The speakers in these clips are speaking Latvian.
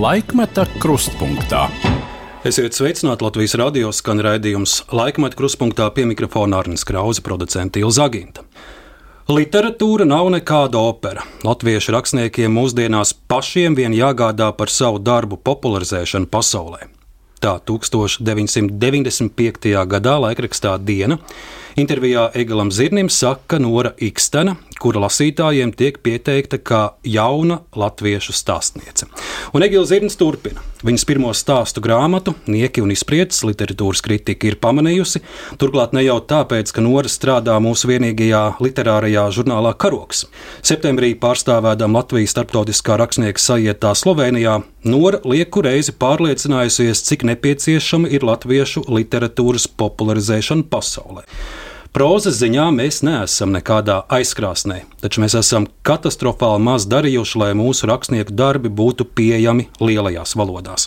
Laikmeta krustpunktā. Esiet sveicināti Latvijas radio skan raidījums Laikmeta krustpunktā pie mikrofona Arnijas Krausa, producenta Ilza Aginta. Literatūra nav nekāda opera. Latviešu rakstniekiem mūsdienās pašiem vien jāgādā par savu darbu popularizēšanu pasaulē. Tā 1995. gadā laikrakstā Diena intervijā Egalam Zirnim saka Nora Ikstena, kura lasītājiem tiek pieteikta kā jauna latviešu stāstniece. Un Egils Zirnis turpina. Viņas pirmo stāstu grāmatu, Nieki un izpriecas literatūras kritika ir pamanījusi, turklāt ne jau tāpēc, ka Nora strādā mūsu vienīgajā literārajā žurnālā Karoks. Septembrī pārstāvēdam Latvijas starptautiskā rakstnieka sajietā Slovenijā, Nora lieku reizi pārliecinājusies, cik nepieciešama ir latviešu literatūras popularizēšana pasaulē. Prozas ziņā mēs neesam nekādā aizkrāsnē, taču mēs esam katastrofāli maz darījuši, lai mūsu rakstnieku darbi būtu pieejami lielajās valodās.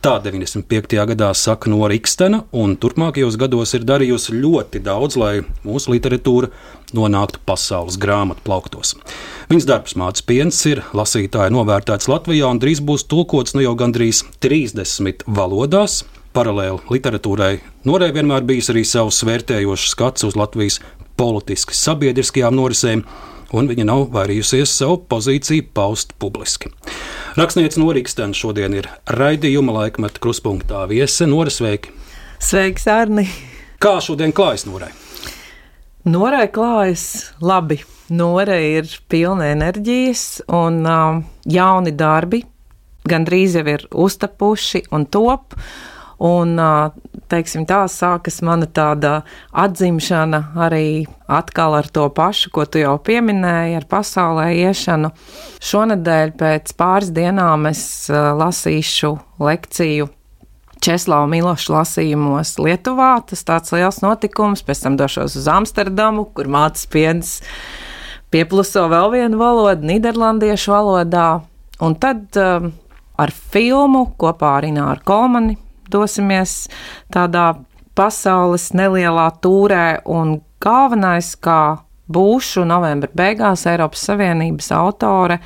Tā 95. gadā saka Nora Ikstena, un turpmākajos gados ir darījusi ļoti daudz, lai mūsu literatūra nonāktu pasaules grāmatu plauktos. Viņas darbs Mācis Piens ir lasītāja novērtēts Latvijā un drīz būs tulkots nu jau gandrīz 30 valodās paralēli literatūrai, Norē vienmēr bijis arī savs vērtējošs skats uz Latvijas politiski sabiedriskajām norisēm, un viņa nav vairījusies savu pozīciju paust publiski. Rakstniece Norīkstena šodien ir raidījuma laikmeta kruspunktā viese Nora Sveiki! Sveiks, Arni! Kā šodien klājas Norai? Norai klājas labi. Nora ir pilna enerģijas un um, jauni darbi, gandrīz jau ir uztapuši un top. Un, teiksim, tā sākas mana tāda atzimšana arī atkal ar to pašu, ko tu jau pieminēji, ar pasaulē iešanu. Šonadēļ pēc pāris dienām es lasīšu lekciju Česlava Miloša lasījumos Lietuvā. Tas tāds liels notikums, pēc tam došos uz Amsterdamu, kur mācās piens piepluso vēl vienu valodu, Nīderlandiešu valodā. Un tad um, ar filmu kopā ar Ināru Kolmani dosimies tādā pasaules nelielā tūrē, un galvenais, kā būšu novembra beigās Eiropas Savienības autore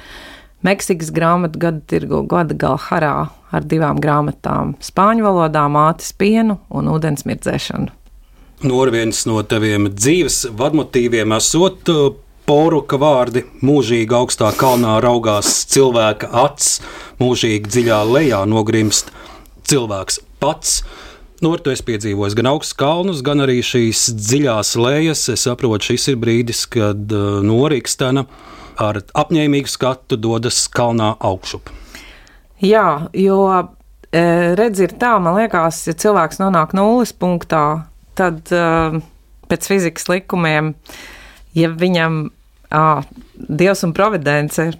Meksikas grāmatu gada tirgu gada gala harā ar divām grāmatām - spāņu valodā mātes pienu un ūdens mirdzēšanu. Norviens no taviem dzīves vadmotīviem esot uh, poruka vārdi mūžīgi augstā kalnā raugās cilvēka acs, mūžīgi dziļā lejā nogrimst cilvēks pats. Nu, tu esi piedzīvojis gan augstus kalnus, gan arī šīs dziļās lejas. Es saprotu, šis ir brīdis, kad uh, norīkstena ar apņēmīgu skatu dodas kalnā augšup. Jā, jo e, redz, ir tā, man liekas, ja cilvēks nonāk nulles punktā, tad uh, pēc fizikas likumiem, ja viņam uh, Dievs un providence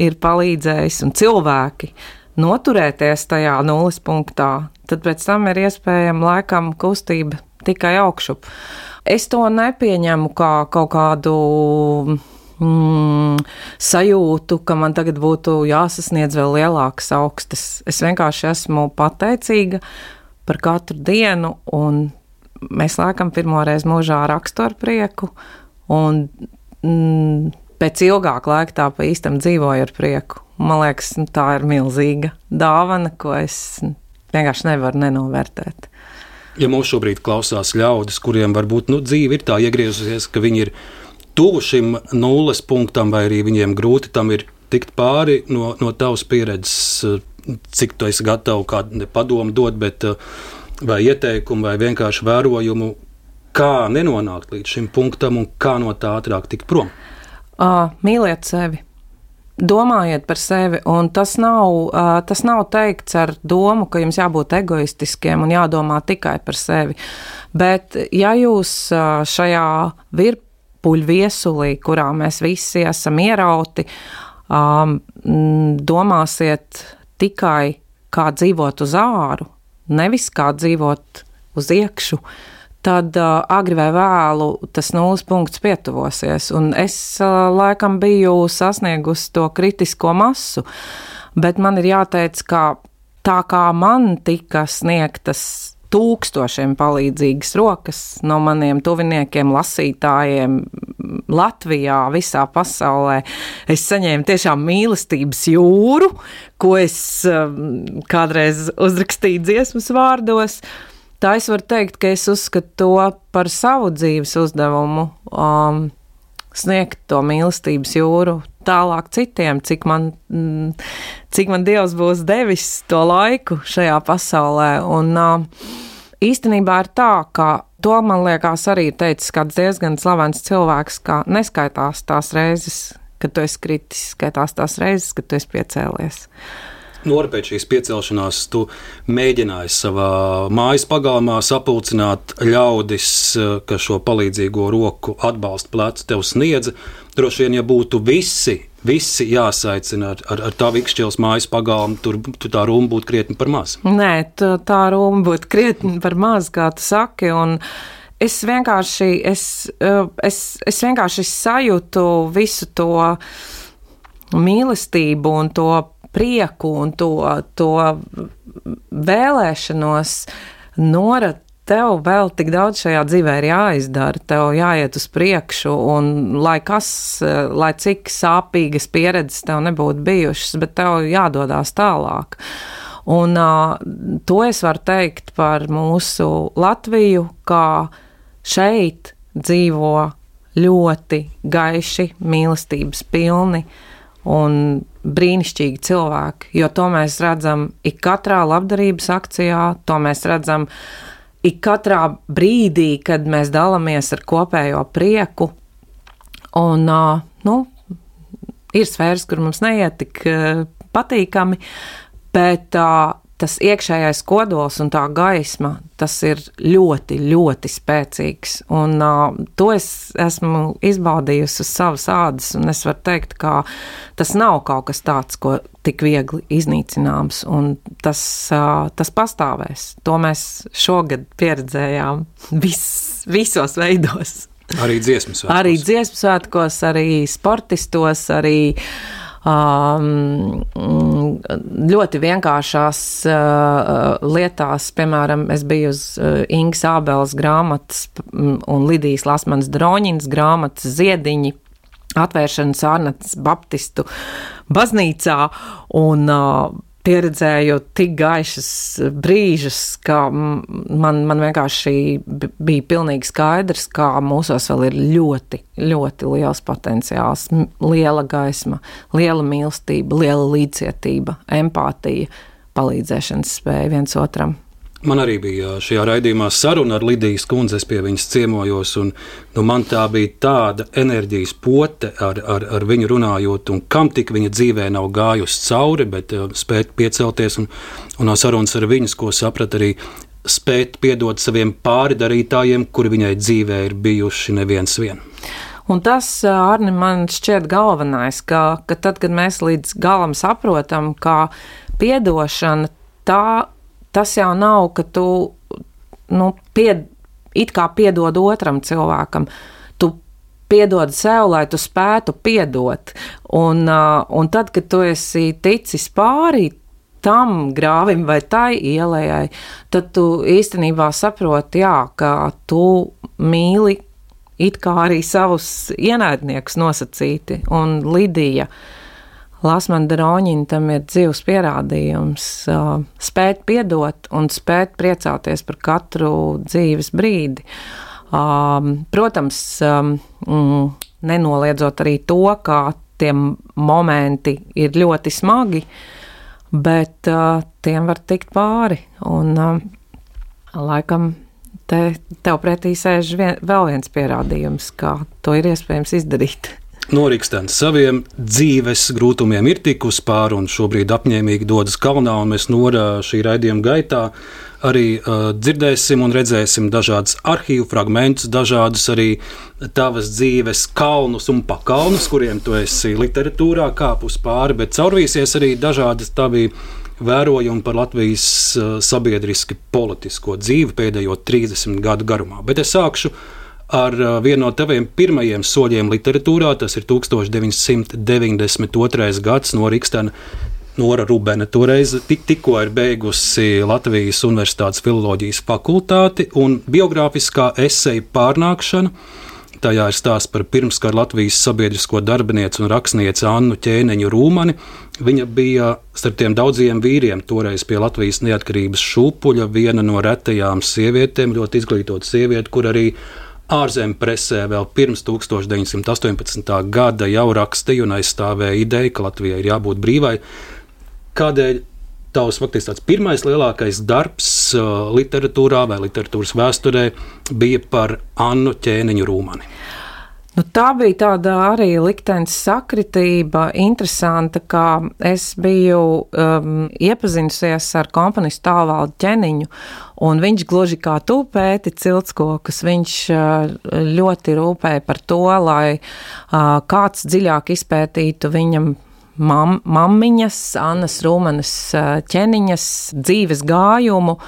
ir palīdzējis un cilvēki noturēties tajā nulles punktā, tad pēc tam ir iespējama laikam kustība tikai augšup. Es to nepieņemu kā kaut kādu mm, sajūtu, ka man tagad būtu jāsasniedz vēl lielākas augstas. Es vienkārši esmu pateicīga par katru dienu, un mēs laikam pirmoreiz mūžā rakstu ar prieku, un mm, pēc ilgāka laika tā pa īstam dzīvoju ar prieku. Man liekas, nu, tā ir milzīga dāvana, ko es vienkārši nevaru nenovērtēt. Ja mums šobrīd klausās ļaudis, kuriem varbūt nu, dzīve ir tā iegriezusies, ka viņi ir tuvu šim nulles punktam, vai arī viņiem grūti tam ir tikt pāri no, no tavas pieredzes, cik tu esi gatavs kādu padomu dot, bet, vai ieteikumu, vai vienkārši vērojumu, kā nenonākt līdz šim punktam un kā no tā ātrāk tikt prom. Uh, mīliet sevi! Domājiet par sevi, un tas nav, tas nav teikts ar domu, ka jums jābūt egoistiskiem un jādomā tikai par sevi. Bet, ja jūs šajā virpuļu viesulī, kurā mēs visi esam ierauti, domāsiet tikai kā dzīvot uz āru, nevis kā dzīvot uz iekšu, tad uh, agri vai vēlu tas nulles punkts pietuvosies. Un es uh, laikam biju sasniegusi to kritisko masu, bet man ir jāteic, ka tā kā man tika sniegtas tūkstošiem palīdzīgas rokas no maniem tuviniekiem, lasītājiem, Latvijā, visā pasaulē. Es saņēmu tiešām mīlestības jūru, ko es kādreiz uzrakstīju dziesmas vārdos. Tā es varu teikt, ka es uzskatu to par savu dzīves uzdevumu. Um, sniegt to mīlestības jūru tālāk citiem, cik man, mm, cik man Dievs būs devis to laiku šajā pasaulē. Un īstenībā ir tā, ka to man liekas arī teicis kāds diezgan slavens cilvēks, ka neskaitās tās reizes, kad tu esi kritis, skaitās tās reizes, kad tu esi piecēlies. Nora pēc šīs piecelšanās, tu mēģināji savā mājas pagalmā sapulcināt ļaudis, kas šo palīdzīgo roku atbalstu plecu tev sniedza. Droši vien, ja būtu visi, visi jāsaicina ar, ar, ar tā vikšķils mājas pagalmu, tur, tur tā runa būtu krietni par maz. Nē, tā runa būtu krietni par maz, kā tu saki. Un... Es vienkārši, es, es, es vienkārši sajūtu visu to mīlestību un to prieku un to, to vēlēšanos norat tev vēl tik daudz šajā dzīvē ir jāizdara, tev jāiet uz priekšu, un lai kas, lai cik sāpīgas pieredzes tev nebūtu bijušas, bet tev jādodas tālāk. Un uh, to es varu teikt par mūsu Latviju, kā šeit dzīvo ļoti gaiši, mīlestības pilni un brīnišķīgi cilvēki, jo to mēs redzam ik katrā labdarības akcijā, to mēs redzam ik katrā brīdī, kad mēs dalāmies ar kopējo prieku. Un, nu, ir sfēras, kur mums neiet tik patīkami, bet tas iekšējais kodols un tā gaisma, tas ir ļoti, ļoti spēcīgs. Un uh, to es esmu izbaudījusi uz savas ādas, un es varu teikt, ka tas nav kaut kas tāds, ko tik viegli iznīcināms, un tas, uh, tas pastāvēs. To mēs šogad pieredzējām vis, visos veidos. Arī dziesmu svētkos. Arī dziesmu svētkos, arī sportistos, arī uh, ļoti vienkāršās lietās, piemēram, es biju uz Ingas Ābeles grāmatas un Lidijas Lasmanas Droņinas grāmatas ziediņi atvēršanas Arnats Baptistu baznīcā un uh, pieredzēju tik gaišas brīžus, ka man, man vienkārši bija pilnīgi skaidrs, ka mūsos vēl ir ļoti, ļoti liels potenciāls, liela gaisma, liela mīlestība, liela līdzcietība, empātija, palīdzēšanas spēja viens otram. Man arī bija šajā raidījumā saruna ar Lidijas kundzi, es pie viņas ciemojos, un nu, man tā bija tāda enerģijas pote ar, ar, ar viņu runājot, un kam tik viņa dzīvē nav gājusi cauri, bet uh, spēt piecelties, un, un no sarunas ar viņas, ko saprat arī spēt piedot saviem pāridarītājiem, kuri viņai dzīvē ir bijuši neviens vien. Un tas, Arni, man šķiet galvenais, ka, ka tad, kad mēs līdz galam saprotam, ka piedošana tā tas jau nav, ka tu nu, pied, it kā piedod otram cilvēkam. Tu piedod sev, lai tu spētu piedot. Un, uh, un tad, kad tu esi ticis pāri tam grāvim vai tai ielai, tad tu īstenībā saproti, jā, ka tu mīli it kā arī savus ienaidniekus nosacīti. Un Lidija uh, Lasmana Droņina tam ir dzīves pierādījums. Spēt piedot un spēt priecāties par katru dzīves brīdi. Protams, mm, nenoliedzot arī to, ka tie momenti ir ļoti smagi, bet tiem var tikt pāri. Un, laikam, te, tev pretī sēž vien, vēl viens pierādījums, kā to ir iespējams izdarīt. Norikstens saviem dzīves grūtumiem ir tikus pāri un šobrīd apņēmīgi dodas kalnā, un mēs norā šī raidījuma gaitā arī uh, dzirdēsim un redzēsim dažādas arhīvu fragmentus, dažādus arī tavas dzīves kalnus un pakalnus, kuriem tu esi literatūrā kāpus pāri, bet caurvīsies arī dažādas tavi vērojumi par Latvijas uh, sabiedriski politisko dzīvi pēdējo 30 gadu garumā. Bet es sākšu ar uh, vienu no taviem pirmajiem soļiem literatūrā. Tas ir 1992. gads no Rīgstena. Nora Rubena toreiz tik, tikko ir beigusi Latvijas Universitātes filozofijas fakultāti un biogrāfiskā eseja pārnākšana. Tajā ir stāsts par pirmskara Latvijas sabiedrisko darbinieci un rakstnieci Annu Ķēniņu Rūmani. Viņa bija starp tiem daudziem vīriem, toreiz pie Latvijas neatkarības šūpuļa, viena no retajām sievietēm, ļoti izglītota sieviete, kur arī ārzemju presē vēl pirms 1918. gada jau rakstīja un aizstāvēja ideju, ka Latvijai ir jābūt brīvai. Kādēļ tavs faktiski tāds pirmais lielākais darbs uh, literatūrā vai literatūras vēsturē bija par Annu ķēniņu Rūmani? Nu, tā bija tāda arī likteņa sakritība, interesanta, kā es biju um, iepazinusies ar komponistu tālvaldu ķeniņu, un viņš gluži kā tu pēti ciltskokus, viņš uh, ļoti rūpēja par to, lai uh, kāds dziļāk izpētītu viņam mam, mammiņas, Annas Rūmanas ķeniņas dzīves gājumu.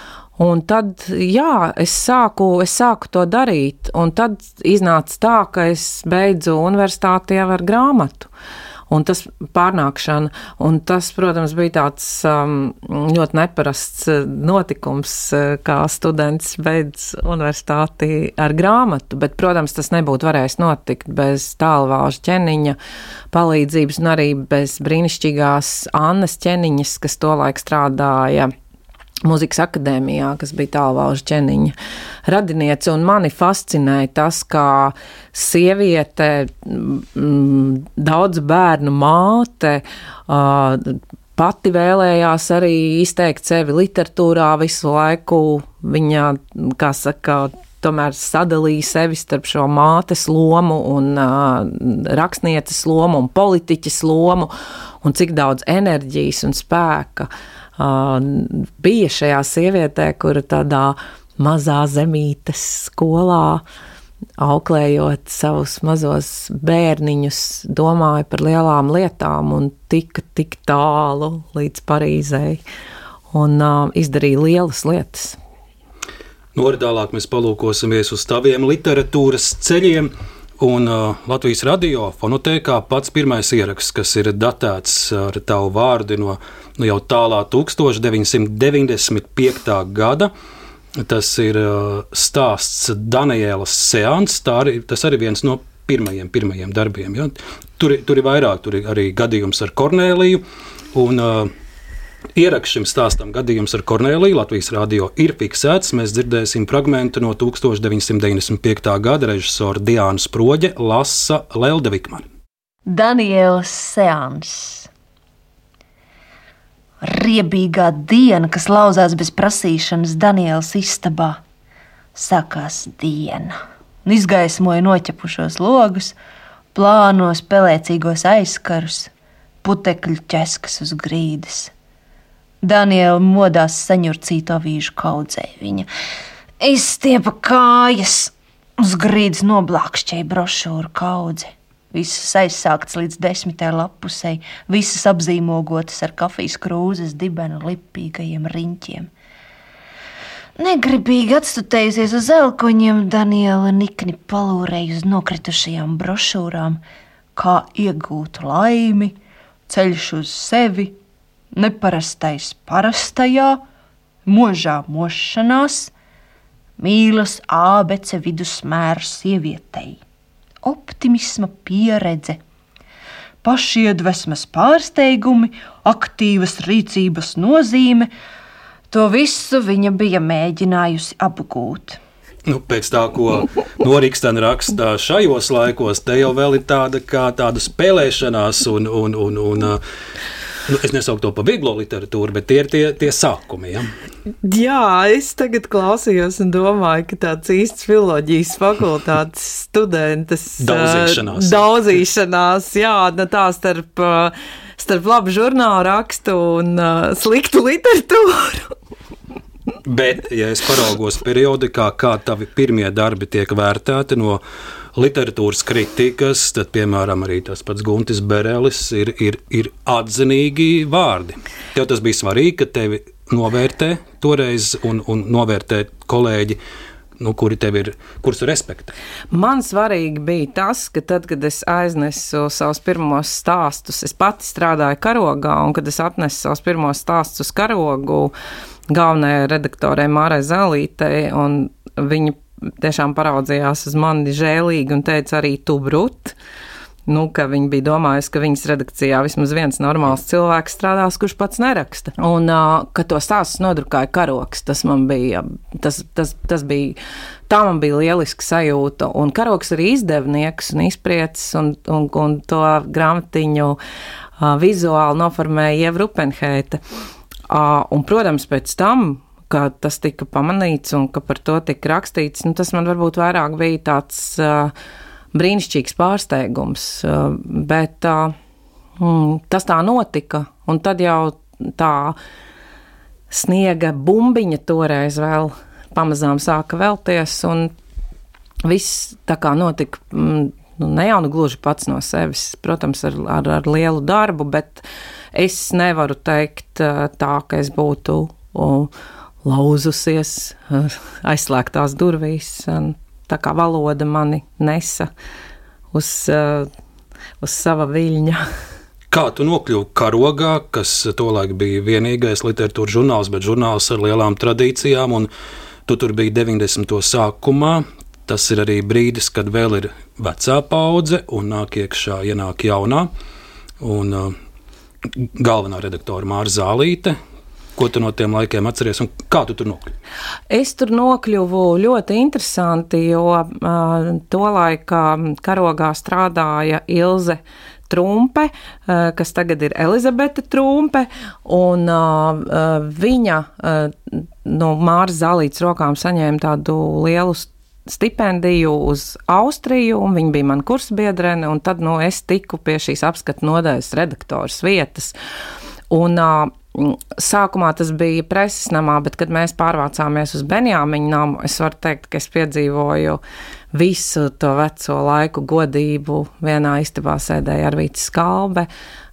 Un tad, jā, es sāku, es sāku to darīt, un tad iznāca tā, ka es beidzu universitāti jau ar grāmatu. Un tas pārnākšana. Un tas, protams, bija tāds um, ļoti neparasts uh, notikums, uh, kā students beidz universitāti ar grāmatu, bet, protams, tas nebūtu varējis notikt bez tālvāža ķeniņa palīdzības un arī bez brīnišķīgās Annas ķeniņas, kas tolaik strādāja Mūzikas akadēmijā, kas bija tālvalža ķeniņa radiniece, un mani fascinēja tas, kā sieviete, mm, daudz bērnu māte, pati vēlējās arī izteikt sevi literatūrā visu laiku. Viņa, kā saka, tomēr sadalīja sevi starp šo mātes lomu un uh, rakstnieces lomu un politiķes lomu, un cik daudz enerģijas un spēka uh, bija šajā sievietē, kura tādā mazā zemītes skolā auklējot savus mazos bērniņus, domāja par lielām lietām un tika tik tālu līdz Parīzei un uh, izdarīja lielas lietas. No nu, mēs palūkosimies uz taviem literatūras ceļiem. Un uh, Latvijas radio fonotēkā pats pirmais ieraksts, kas ir datēts ar tavu vārdu no nu, jau tālā 1995. gada. Tas ir uh, stāsts Daniela Seans. Arī, tas arī viens no pirmajiem, pirmajiem darbiem. Ja? Tur, tur ir vairāk, tur ir arī gadījums ar Kornēliju. Un, uh, Ieraksts šim stāstam gadījums ar Korneliju Latvijas radio ir fiksēts. Mēs dzirdēsim fragment no 1995. gada režisora Diāna Sproģe lasa Lelde Vikmana. Daniels Seans. Riebīgā diena, kas lauzās bez prasīšanas Daniels istabā. Sākās diena, un izgaismoja noķepušos logus, plānos, pelēcīgos aizkarus, putekļu ķeskas uz grīdas Daniela modās saņurcīto vīžu kaudzē. Viņa izstiepa kājas, uz grīdas noblākšķēja brošūru kaudzi. Visas aizsāktas līdz desmitai lapusei, visas apzīmogotas ar kafijas krūzes dibenu lipīgajiem riņķiem. Negribīgi atstutējusies uz elkoņiem, Daniela nikni palūrēja uz nokritušajām brošūrām, kā iegūt laimi, ceļš uz sevi, neparastais parastajā, možā mošanās, mīlas ābece vidusmēra sievietei, optimisma pieredze, pašiedvesmas pārsteigumi, aktīvas rīcības nozīme. To visu viņa bija mēģinājusi apgūt. Nu, pēc tā, ko Norikstena raksta šajos laikos, te jau ir tāda, tāda spēlēšanās un, un, un, un Nu, es nesaucu to par vieglo literatūru, bet tie ir tie, tie sākumi. Ja? Jā, es tagad klausījos un domāju, ka tāds īsts filozofijas fakultātes students daudzīšanās. daudzīšanās, jā, nu tā starp, starp labu žurnālu rakstu un uh, sliktu literatūru. Bet, ja es paraugos periodikā, kā tavi pirmie darbi tiek vērtēti no literatūras kritikas, tad, piemēram, arī tas pats Guntis Berelis ir, ir, ir atzinīgi vārdi. Tev tas bija svarīgi, ka tevi novērtē toreiz un, un novērtē kolēģi. Nu, kuri tev ir, kurus respektē? Man svarīgi bija tas, ka tad, kad es aiznesu savus pirmos stāstus, es pati strādāju karogā, un kad es atnesu savus pirmos stāstus uz karogu galvenajai redaktorai Mārai Zalītei, un viņa tiešām paraudzījās uz mani žēlīgi un teica arī tu brut. Nu, ka viņi bija domājuši, ka viņas redakcijā vismaz viens normāls cilvēks strādās, kurš pats neraksta. Un ka to stāstu nodrukāja karoks. Tas man bija, tas, tas, tas bija, tā man bija lieliska sajūta. Un karoks arī izdevnieks un izpriecis un, un, un to grāmatiņu vizuāli noformēja Ieva Rupenheita. Uh, un, protams, pēc tam ka tas tika pamanīts un ka par to tika rakstīts, nu, tas man varbūt vairāk bija tāds uh, brīnišķīgs pārsteigums. Uh, bet uh, mm, tas tā notika, un tad jau tā sniega bumbiņa toreiz vēl pamazām sāka velties, un viss tā kā notika. Mm, nu, ne jau nu gluži pats no sevis, protams, ar, ar, ar lielu darbu, bet es nevaru teikt tā, ka es būtu lauzusies aizslēgtās durvīs. Tā kā valoda mani nesa uz, uh, uz sava viļņa. Kā tu nokļuvi karogā, kas tolaik bija vienīgais literatūras žurnāls, bet žurnāls ar lielām tradīcijām, un tu tur biji 90. sākumā. Tas ir arī brīdis, kad vēl ir vecā paudze, un nāk iekšā, ienāk jaunā. Un, uh, galvenā redaktora Māra Zālīte, Ko tu no tiem laikiem atceries un kā tu tur nokļuvi? Es tur nokļuvu ļoti interesanti, jo uh, tolaik karogā strādāja Ilze. Trumpe, kas tagad ir Elizabete Trumpe, un uh, viņa uh, no Māras Zālītes rokām saņēma tādu lielu stipendiju uz Austriju, un viņa bija mana kursbiedrene, un tad nu, es tiku pie šīs apskatu nodaļas redaktoras vietas. Un, uh, Sākumā tas bija preses namā, bet, kad mēs pārvācāmies uz Benjāmiņu namu, es varu teikt, ka es piedzīvoju visu to veco laiku godību. Vienā istabā sēdēja Arvīts Skalbe,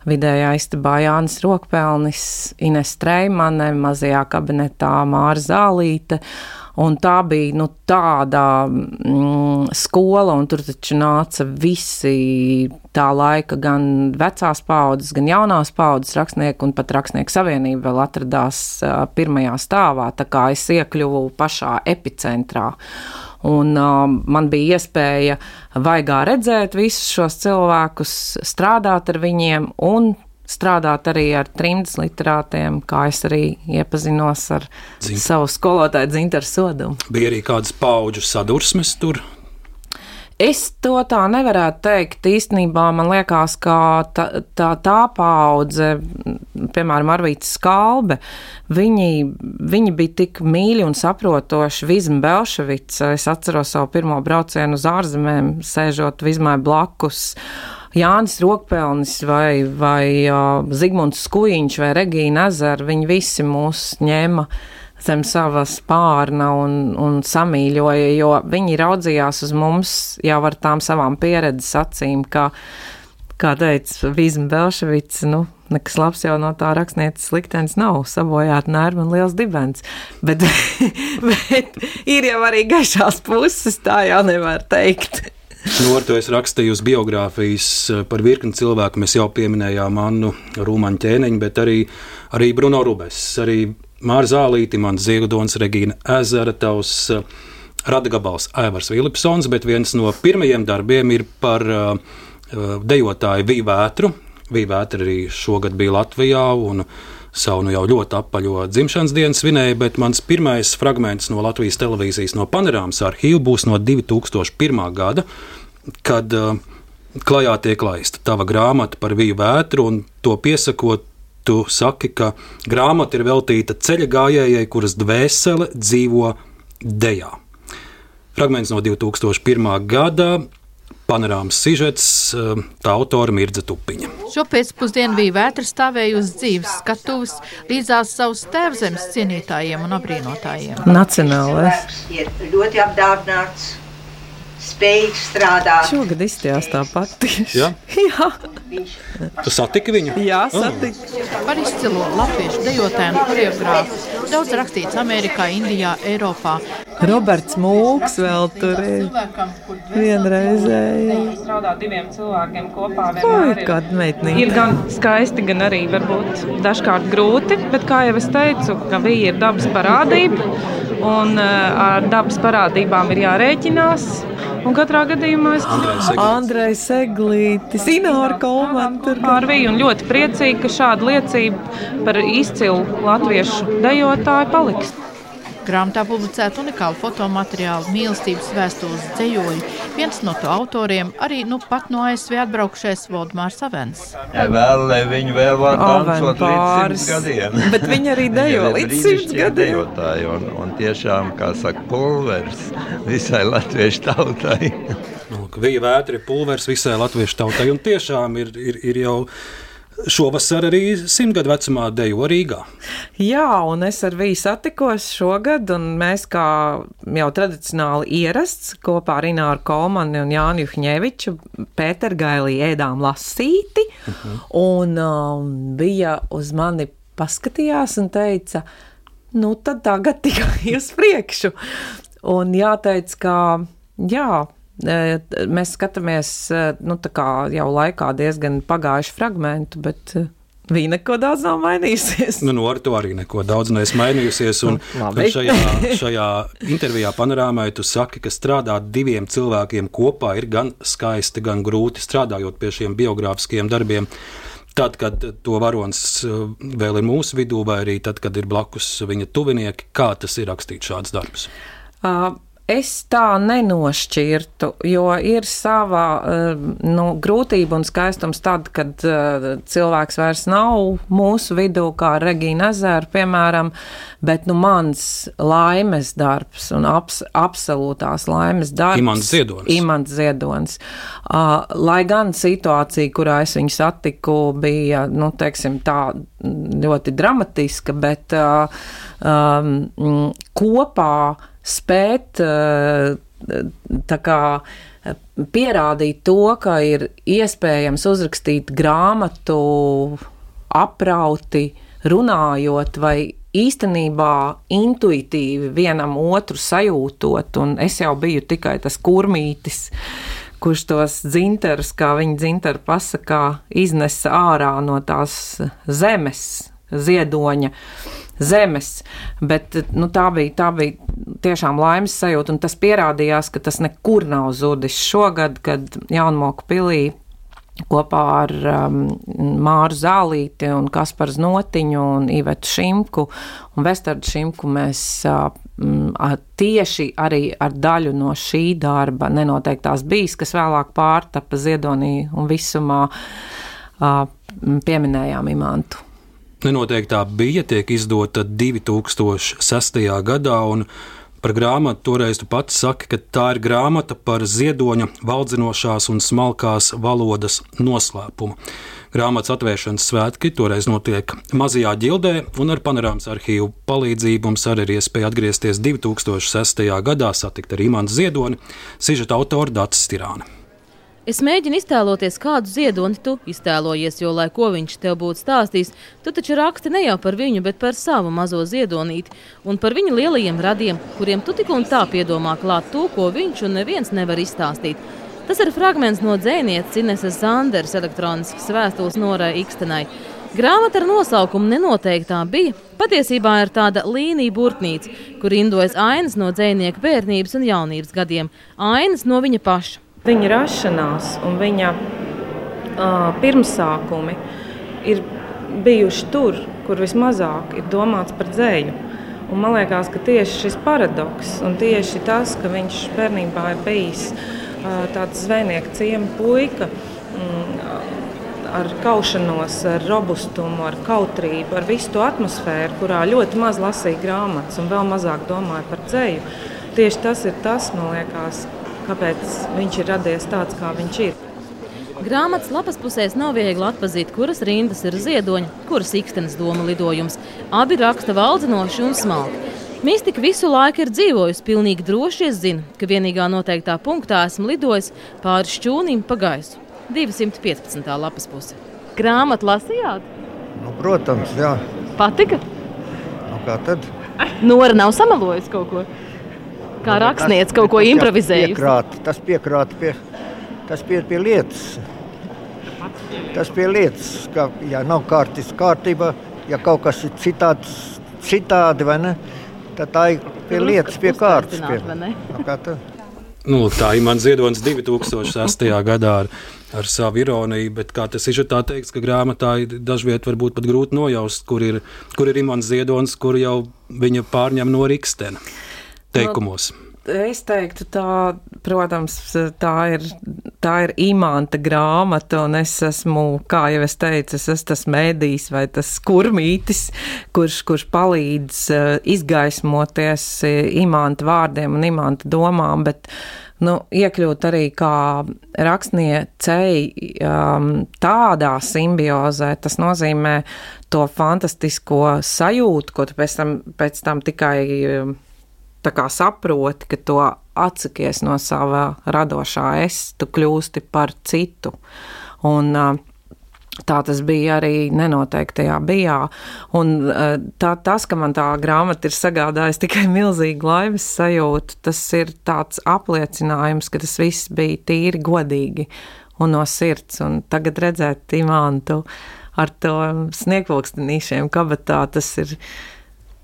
vidējā istabā Jānis Rokpelnis, Ines Treimane, mazajā kabinetā Māra Zālīte. Un tā bija nu, tāda mm, skola, un tur taču nāca visi tā laika, gan vecās paudzes, gan jaunās paudzes rakstnieki, un pat rakstnieku savienība vēl atradās pirmajā stāvā. Tā kā es iekļuvu pašā epicentrā. Un uh, man bija iespēja vaigā redzēt visus šos cilvēkus, strādāt ar viņiem un strādāt arī ar trimdas literātiem, kā es arī iepazinos ar Zin. savu skolotāju Dzintaru Sodumu. Bija arī kādas paudžu sadursmes tur? Es to tā nevarētu teikt. Īstenībā man liekas, ka tā, tā, tā paudze, piemēram, Arvīts Skalbe, viņi, viņi bija tik mīļi un saprotoši. Vizma Belševica, es atceros savu pirmo braucienu uz ārzemēm, sēžot Vizmai blakus. Uh, Jānis Rokpelnis vai, vai uh, Zigmunds Skuiņš vai Regīna Ezera, viņi visi mūs ņēma zem savas pārna un, un samīļoja, jo viņi raudzījās uz mums jau ar tām savām pieredzes acīm, ka, kā teica Vīzma Belševica, nu, nekas labs jau no tā rakstnieces liktenis nav, sabojāt nervi un liels dibens, bet, bet ir jau arī gaišās puses, tā jau nevar teikt. Nortu es rakstīju biogrāfijas eh, par virkni cilvēku. Mēs jau pieminējām Annu Rūmaņu ķēniņu, bet arī, arī Bruno Rubes, arī Māra Zālīti, mans Ziedons, Regīna Ezera, tavs uh, radagabals Aivars Vilipsons, bet viens no pirmajiem darbiem ir par uh, dejotāju Vīvētru. Vīvētra arī šogad bija Latvijā. Un, uh, savu nu jau ļoti apaļo dzimšanas dienu svinēja, bet mans pirmais fragments no Latvijas televīzijas no panorāmas arhīva būs no 2001. gada, kad uh, klajā tiek laista tava grāmata par vīju vētru, un to piesakot, tu saki, ka grāmata ir veltīta ceļa gājējai, kuras dvēsele dzīvo dejā. Fragments no 2001. gada panorāmas sižets, eh, tā autora Mirza Tupiņa. Šo pēcpusdienu bija vētra stāvēja uz dzīves skatuves līdzās savus tēvzemes cienītājiem un apbrīnotājiem. Nacionālais. Ir ļoti apdāvināts, spējīgs strādāt. Šogad izstījās tāpat. Ja? Jā. Tu satiki viņu? Jā, satiku. Oh. Par izcilo latviešu dejotāju un choreogrāfu daudz rakstīts Amerikā, Indijā, Eiropā Roberts Mūks vēl tur ir. Vienreizēji. strādā diviem cilvēkiem kopā. Oi, kāda meitene. Ir gan skaisti, gan arī varbūt dažkārt grūti, bet kā jau es teicu, ka viņa ir dabas parādība un uh, ar dabas parādībām ir jārēķinās. Un katrā gadījumā es Andrejs Eglītis, Ināra Kolmanta ar viņu un ļoti priecīgi, ka šāda liecība par izcilu latviešu dejotāju paliks. Grāmatā publicēta unikāla fotomateriāla mīlestības vēstules dzējoļi. Viens no to autoriem arī nu pat no ASV atbraukšais Valdemārs Avens. Ja vēl, viņu vēl var tancot līdz pāris. simts gadiem. Bet viņi arī dejo līdz simts gadiem. dejotāji Un, un tiešām, kā saka, pulveris visai latviešu tautai. Nu, ka Vija vētra ir pulveris visai latviešu tautai, un tiešām ir, ir, ir jau šovasar arī simtgadu vecumā dejo Rīgā. Jā, un es ar viņu satikos šogad, un mēs kā jau tradicionāli ierasts kopā ar Ināru Kolmani un Jānu Juhņeviču Pētergailī ēdām lasīti, un um, bija uz mani paskatījās un teica, nu tad tagad tikai uz priekšu. Un jāteic, ka jā, mēs skatāmies nu, tā kā jau laikā diezgan pagājuši fragmentu, bet viņa neko daudz nav mainījusies. Nu, no ar to arī neko daudz neesmu mainījusies. Un, un šajā, šajā intervijā panorāmai tu saki, ka strādāt diviem cilvēkiem kopā ir gan skaisti, gan grūti strādājot pie šiem biogrāfiskiem darbiem. Tad, kad to varonis vēl ir mūsu vidū, vai arī tad, kad ir blakus viņa tuvinieki, kā tas ir rakstīt šāds darbs. Uh, Es tā nenošķirtu, jo ir sava uh, nu, grūtība un skaistums tad, kad uh, cilvēks vairs nav mūsu vidū, kā Regīna Ezera, piemēram, bet nu, mans laimes darbs un abs, absolūtās laimes darbs. Imants Ziedonis. Imants Ziedonis. Lai gan situācija, kurā es viņu satiku, bija nu, teiksim, tā, ļoti dramatiska, bet um, kopā spēt uh, tā kā uh, pierādīt to, ka ir iespējams uzrakstīt grāmatu aprauti, runājot vai īstenībā intuitīvi vienam otru sajūtot, un es jau biju tikai tas kurmītis, kurš tos dzinterus, kā viņa dzinteru pasakā, iznesa ārā no tās zemes, ziedoņa zemes. Bet nu, tā, bija, tā bija tiešām laimes sajūta, un tas pierādījās, ka tas nekur nav zudis šogad, kad Jaunmoku pilī kopā ar um, Māru Zālīti un Kasparu Znotiņu un Ivetu Šimku un Vestardu Šimku mēs uh, tieši arī ar daļu no šī darba nenoteiktās bijis, kas vēlāk pārtapa Ziedonī un visumā uh, pieminējām imantu. Nenoteiktā bija tiek izdota 2006. gadā, par grāmatu toreiz tu pats saki, ka tā ir grāmata par ziedoņa valdzinošās un smalkās valodas noslēpumu. Grāmatas atvēršanas svētki toreiz notiek mazajā ģildē, un ar panorāmas arhīvu palīdzību mums arī ir iespēja atgriezties 2006. gadā, satikt ar Imants Ziedoni, sižeta autoru Dācis Tirāni. Es mēģinu iztēloties, kādu ziedoni tu iztēlojies, jo, lai ko viņš tev būtu stāstījis, tu taču raksti ne jau par viņu, bet par savu mazo ziedonīti un par viņa lielajiem radiem, kuriem tu tik un tā piedomā klāt to, ko viņš un neviens nevar izstāstīt. Tas ir fragments no dzēnietes Ineses Zanders elektroniskas vēstules Norai Ikstenai. Grāmata ar nosaukumu nenoteiktā bija patiesībā ir tāda līnija burtnīca, kur rindojas ainas no dzēnieka bērnības un jaunības gadiem, ainas no viņa paša. Viņa rašanās un viņa uh, pirmsākumi ir bijuši tur, kur vismazāk ir domāts par dzēju. Un man liekas, ka tieši šis paradoks un tieši tas, ka viņš bērnībā ir bijis uh, tāds zvejnieka ciema puika. Mm, Ar kaušanos, ar robustumu, ar kautrību, ar visu to atmosfēru, kurā ļoti maz lasīja grāmatas un vēl mazāk domāja par dzēju. Tieši tas ir tas, man liekas, kāpēc viņš ir radies tāds, kā viņš ir. Grāmatas lapas pusēs nav viegli atzīt, kuras rindas ir ziedoņa, kuras ikstenes doma lidojums. Abi raksta valdzinoši un smalki. Mistika visu laiku ir dzīvojusi, pilnīgi droši es zinu, ka vienīgā noteiktā punktā esmu lidojis pāri šķūnim pa gaisu. 215. lapas puse. Grāmatu lasījāt? Nu, protams, jā. Patika? Nu, kā tad? Nora nav samalojusi kaut ko. Kā rakstnieks kaut ko improvizējusi. Piekrāt, tas piekrāt pie, tas pie, pie lietas. Tas pie lietas, ka, ja nav kārtis kārtība, ja kaut kas ir citāds, citādi, vai ne, tad tā ir pie lietas, pie kārtas. Pie, nu, kā tā? Nu, tā ir mans ziedonis 2006. gadā ar, ar savu ironiju, bet kā tas ir teikts, ka grāmatā dažviet varbūt pat grūti nojaust, kur ir, kur ir imants ziedonis, kur jau viņa pārņem no Rikstena teikumos. No. Es teiktu, tā, protams, tā ir, tā ir imanta grāmata, un es esmu, kā jau es teicu, es esmu tas mēdījis vai tas kurmītis, kurš, kurš palīdz uh, izgaismoties uh, imanta vārdiem un imanta domām, bet nu, iekļūt arī kā rakstniecei um, tādā simbiozē, tas nozīmē to fantastisko sajūtu, ko tu pēc tam, pēc tam tikai. Saproti, ka to atsakies no sava radošā es, tu kļūsti par citu. Un, Tā tas bija arī nenoteiktajā bijā. Un tā, tas, ka man tā grāmata ir sagādājusi tikai milzīgu laimes sajūtu, tas ir tāds apliecinājums, ka tas viss bija tīri godīgi un no sirds. Un tagad redzēt imantu ar to sniegpulkstenīšiem kabatā, tas ir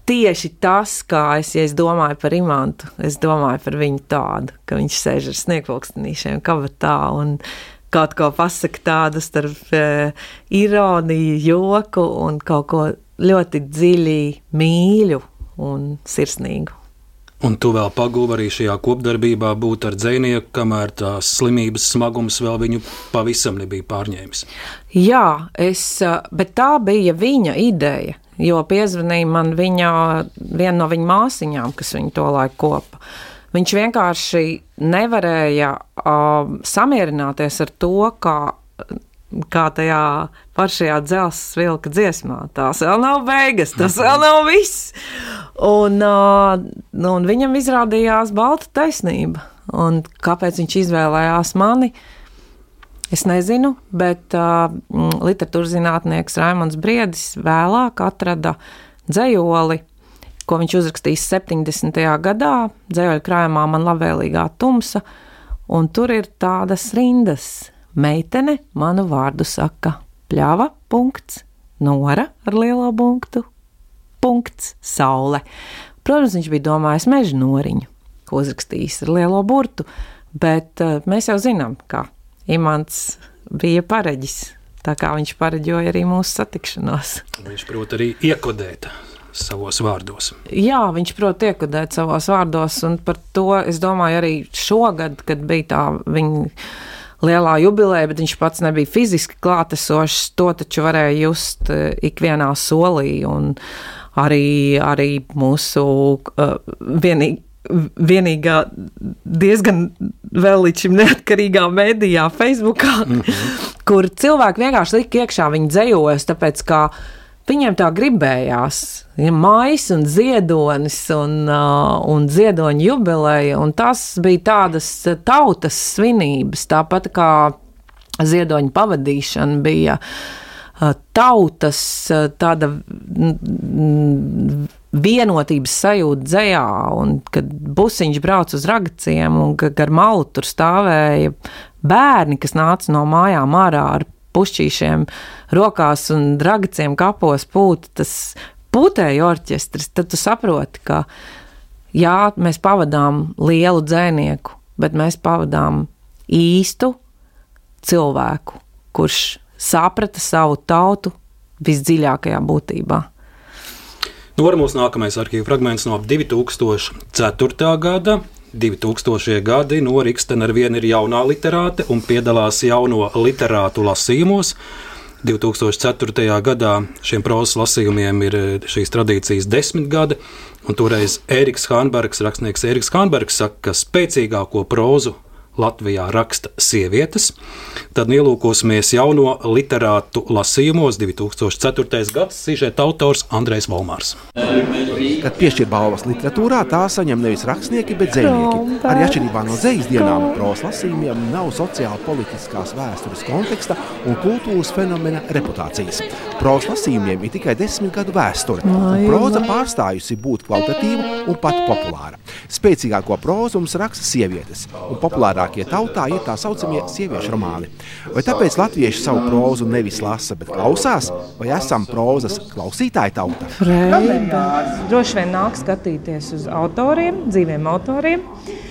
tieši tas, kā es, ja es domāju par imantu, es domāju par viņu tādu, ka viņš sēž ar sniegpulkstenīšiem kabatā un kaut ko pasaka tādu starp e, ironiju, joku un kaut ko ļoti dziļi mīļu un sirsnīgu. Un tu vēl pagūvi arī šajā kopdarbībā būt ar dzinieku, kamēr tās slimības smagums vēl viņu pavisam nebija pārņēmis. Jā, es, e, bet tā bija viņa ideja jo piezvanīja man viņa, viena no viņa māsiņām, kas viņu to laiku kopa. Viņš vienkārši nevarēja uh, samierināties ar to, kā, kā tajā pašajā dzelzceļa vilka dziesmā. Tās vēl nav beigas, tas vēl nav viss. Un, uh, un viņam izrādījās balta taisnība. Un kāpēc viņš izvēlējās mani? Uh, Es nezinu, bet uh, literatūras zinātnieks Raimons Briedis vēlāk atrada dzējoli, ko viņš uzrakstījis 70. gadā, dzējoļu krājumā man labvēlīgā tumsa, un tur ir tādas rindas. Meitene manu vārdu saka, pļāva, punkts, nora ar lielo punktu, punkts, saule. Protams, viņš bija domājis meža noriņu, ko uzrakstījis ar lielo burtu, bet uh, mēs jau zinām, kā Imants bija pareģis. Tā kā viņš pareģoja arī mūsu satikšanos. Viņš prot arī iekodēt savos vārdos. Jā, viņš prot iekodēt savos vārdos, un par to es domāju arī šogad, kad bija tā viņa lielā jubileja, bet viņš pats nebija fiziski klātesošs. To taču varēja just eh, ikvienā solī, un arī, arī mūsu uh, vienīgi vienīgā diezgan vēl līdz šim neatkarīgā mēdījā, Facebookā, mm -hmm. kur cilvēki vienkārši lika iekšā viņa dzējojas, tāpēc kā viņiem tā gribējās. Ja mājas un ziedonis un, uh, un ziedoņa jubileja, un tas bija tādas tautas svinības, tāpat kā ziedoņa pavadīšana bija uh, tautas uh, tāda vienotības sajūta dzējā, un kad busiņš brauc uz ragaciem, un gar malu tur stāvēja bērni, kas nāca no mājām ārā ar pušķīšiem rokās un ragaciem kapos pūt, tas pūtēja orķestris, tad tu saproti, ka jā, mēs pavadām lielu dzēnieku, bet mēs pavadām īstu cilvēku, kurš saprata savu tautu visdziļākajā būtībā. Nu, mūsu nākamais arhīvu fragments no 2004. gada. 2000. gadi no Rīgstena ar vienu ir jaunā literāte un piedalās jauno literātu lasījumos. 2004. gadā šiem prozas lasījumiem ir eh, šīs tradīcijas desmit gadi, un toreiz Ēriks Hānbergs, rakstnieks Ēriks Hānbergs, saka, ka spēcīgāko prozu Latvijā raksta sievietes. Tad ielūkosimies jauno literātu lasījumos 2004. gads sižeta autors Andrejs Volmārs. Kad piešķir balvas literatūrā, tā saņem nevis rakstnieki, bet dzinieki. Arī atšķirībā no dzīslas dienām, pros lasījumiem nav sociāla politiskās vēstures konteksta un kultūras fenomena reputācijas. Pros lasījumiem ir tikai desmit gadu vēsture, un proza pārstājusi būt kvalitatīva un pat populāra. Spēcīgāko prózu mums raksta sievietes, un populārākie tautā ir tā saucamie sieviešu romāni. Vai tāpēc latvieši savu prózu nevis lasa, bet klausās, vai esam prózas klausītāji tauta? Droši vien nāk skatīties uz autoriem, dzīviem autoriem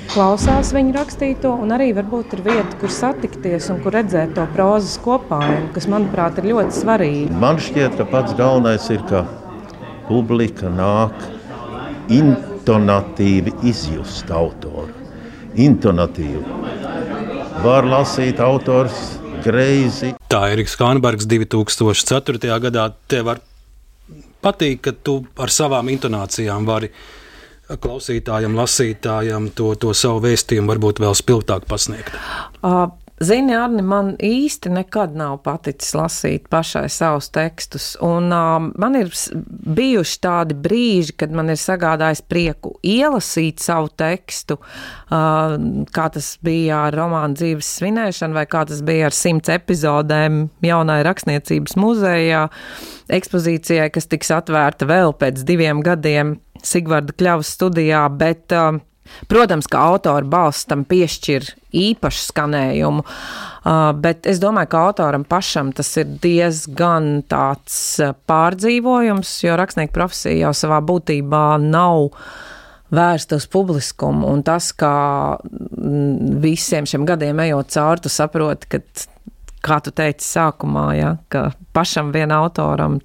klausās viņu rakstīto, un arī varbūt ir vieta, kur satikties un kur redzēt to prozas kopājumu, kas, manuprāt, ir ļoti svarīgi. Man šķiet, ka pats galvenais ir, ka publika nāk intonatīvi izjust autoru. Intonatīvi. Var lasīt autors greizi. Tā ir Eriks Kānbergs 2004. gadā. Tev var patīk, ka tu ar savām intonācijām vari klausītājam, lasītājam to, to savu vēstījumu varbūt vēl spilgtāk pasniegt? Uh, Zini, Arni, man īsti nekad nav paticis lasīt pašai savus tekstus, un uh, man ir bijuši tādi brīži, kad man ir sagādājis prieku ielasīt savu tekstu, uh, kā tas bija ar romānu dzīves svinēšanu, vai kā tas bija ar simts epizodēm jaunai rakstniecības muzejā, ekspozīcijai, kas tiks atvērta vēl pēc diviem gadiem Sigvarda Kļavas studijā, bet, uh, protams, ka autora balss tam piešķir īpašu skanējumu, bet es domāju, ka autoram pašam tas ir diezgan tāds pārdzīvojums, jo rakstnieku profesija jau savā būtībā nav vērsta uz publikumu. Un tas, kā mm, visiem šiem gadiem ejot cauri, tu saproti, ka, kā tu teici sākumā, ja, ka pašam vienam autoram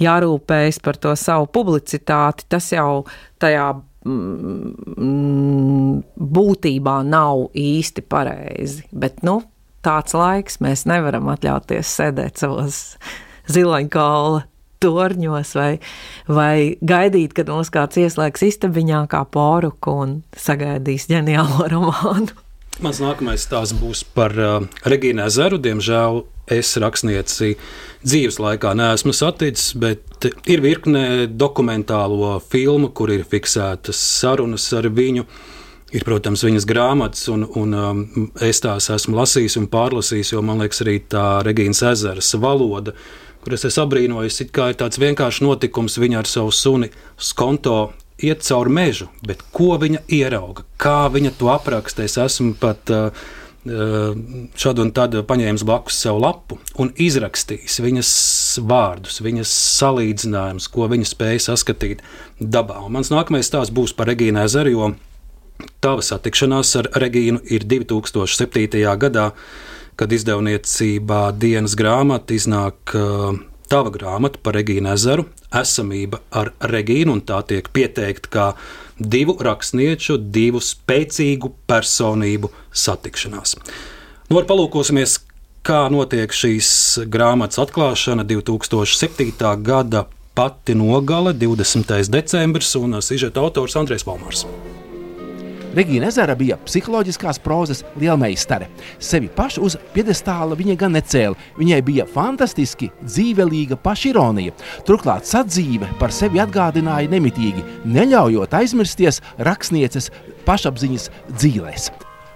jārūpējas par to savu publicitāti, tas jau tajā mm, būtībā nav īsti pareizi. Bet, nu, tāds laiks mēs nevaram atļauties sēdēt savos ziloņkaula torņos vai, vai gaidīt, kad mums kāds ieslēgs istabiņā kā poruku un sagaidīs ģeniālo romānu. Mans nākamais stāsts būs par uh, Regīnu Ezeru. Diemžēl es rakstnieci dzīves laikā neesmu saticis, bet ir virkne dokumentālo filmu, kur ir fiksētas sarunas ar viņu. Ir, protams, viņas grāmatas, un, un um, es tās esmu lasījis un pārlasījis, jo man liekas, arī tā Regīnas ezeras valoda, kuras es abrīnoju, ir tāds vienkāršs notikums. Viņa ar savu suni skonto iet cauri mežu, bet ko viņa ierauga, kā viņa to apraksta. Es esmu pat uh, uh šādu un tādu paņēmis blakus sev lapu un izrakstījis viņas vārdus, viņas salīdzinājumus, ko viņa spēja saskatīt dabā. Un mans nākamais stāsts būs par Regīnu Ezeru, jo tava satikšanās ar Regīnu ir 2007. gadā, kad izdevniecībā dienas grāmata iznāk uh, tava grāmata par Regīnu Ezeru, esamība ar Regīnu, un tā tiek pieteikta kā divu rakstnieču, divu spēcīgu personību satikšanās. Nu, palūkosimies, kā notiek šīs grāmatas atklāšana 2007. gada pati nogale, 20. decembris, un sižeta autors Andrēs Valmārs. Regīna Ezera bija psiholoģiskās prozas lielmeistare. Sevi pašu uz piedestāla viņa gan necēla. Viņai bija fantastiski dzīvelīga pašironija. Turklāt sadzīve par sevi atgādināja nemitīgi, neļaujot aizmirsties rakstnieces pašapziņas dzīvēs.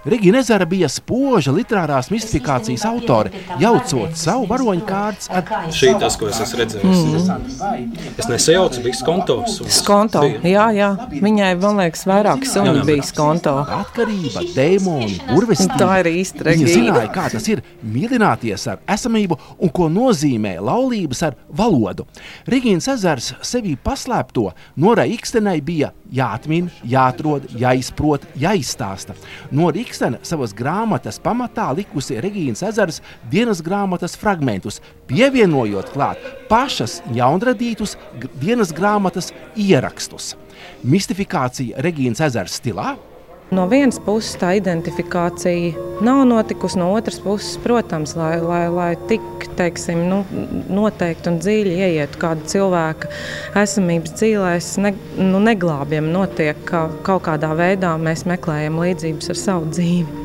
Regina Ezera bija spoža literārās mistifikācijas autore, jaucot savu varoņu kārtas ar šī tas, ko es esmu redzējis. Mm. Es nesajaucu, bija skontos. Skonto, jā, jā. Viņai, man liekas, vairāk suņi bija skonto. Atkarība, dēmoni, burvestība. Tā ir īsta Regina. Viņa zināja, kā tas ir mīlināties ar esamību un ko nozīmē laulības ar valodu. Regīnas ezers sevī paslēpto Norai Ikstenai bija jāatmin, jāatrod, jāizprot, jāizstāsta. Nora Rikstena savas grāmatas pamatā likusi Regīnas ezeras dienas grāmatas fragmentus, pievienojot klāt pašas jaunradītus dienas grāmatas ierakstus. Mistifikācija Regīnas ezeras stilā No vienas puses tā identifikācija nav notikusi, no otras puses, protams, lai, lai, lai tik teiksim, nu, noteikti un dziļi ieietu kāda cilvēka esamības dzīvēs, ne, nu, neglābjam, notiek ka kaut kādā veidā mēs meklējam līdzības ar savu dzīvi.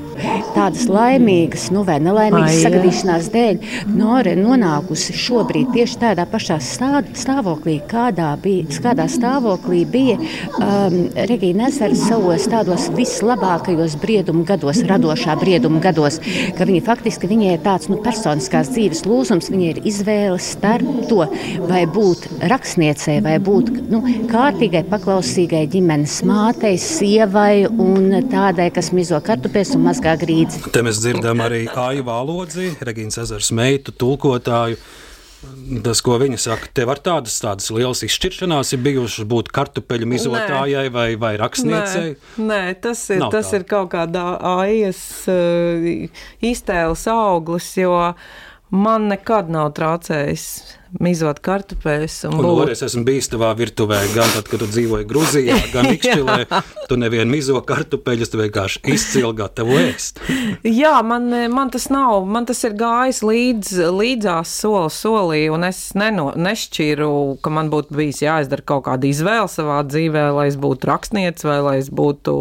Tādas laimīgas, nu vai nelaimīgas Ai, sagadīšanās dēļ, Nora ir nonākusi šobrīd tieši tādā pašā stā- stāvoklī, kādā, bija, kādā stāvoklī bija um, Regīna Ezera savos tādos vislabākajos briedumu gados, radošā brieduma gados, ka viņa faktiski viņai ir tāds nu, personiskās dzīves lūzums, viņai ir izvēle starp to, vai būt rakstniecei, vai būt nu, kārtīgai, paklausīgai ģimenes mātei, sievai un tādai, kas mizo kartupēs un mazgā grīdzi. Te mēs dzirdam arī Aiju Vālodzi, Regīnas ezers meitu, tulkotāju. Tas, ko viņa saka, tev ar tādas, tādas lielas izšķiršanās ir bijušas būt kartupeļu mizotājai vai, vai rakstniecei. Nē, nē, tas ir, Nav tas tā. ir kaut kādā AIS uh, iztēles auglis, jo man nekad nav traucējis mizot kartupeļus. Un būt... es esmu bijis tavā virtuvē, gan tad, kad tu dzīvoji Grūzijā, gan Ikšķilē. tu nevienu mizo kartupeļus, tu vienkārši izcili gatavo ēst. Jā, man, man tas nav. Man tas ir gājis līdz, līdzās soli solī, un es neno, nešķiru, ka man būtu bijis jāizdara kaut kāda izvēle savā dzīvē, lai es būtu rakstnieks, vai lai es būtu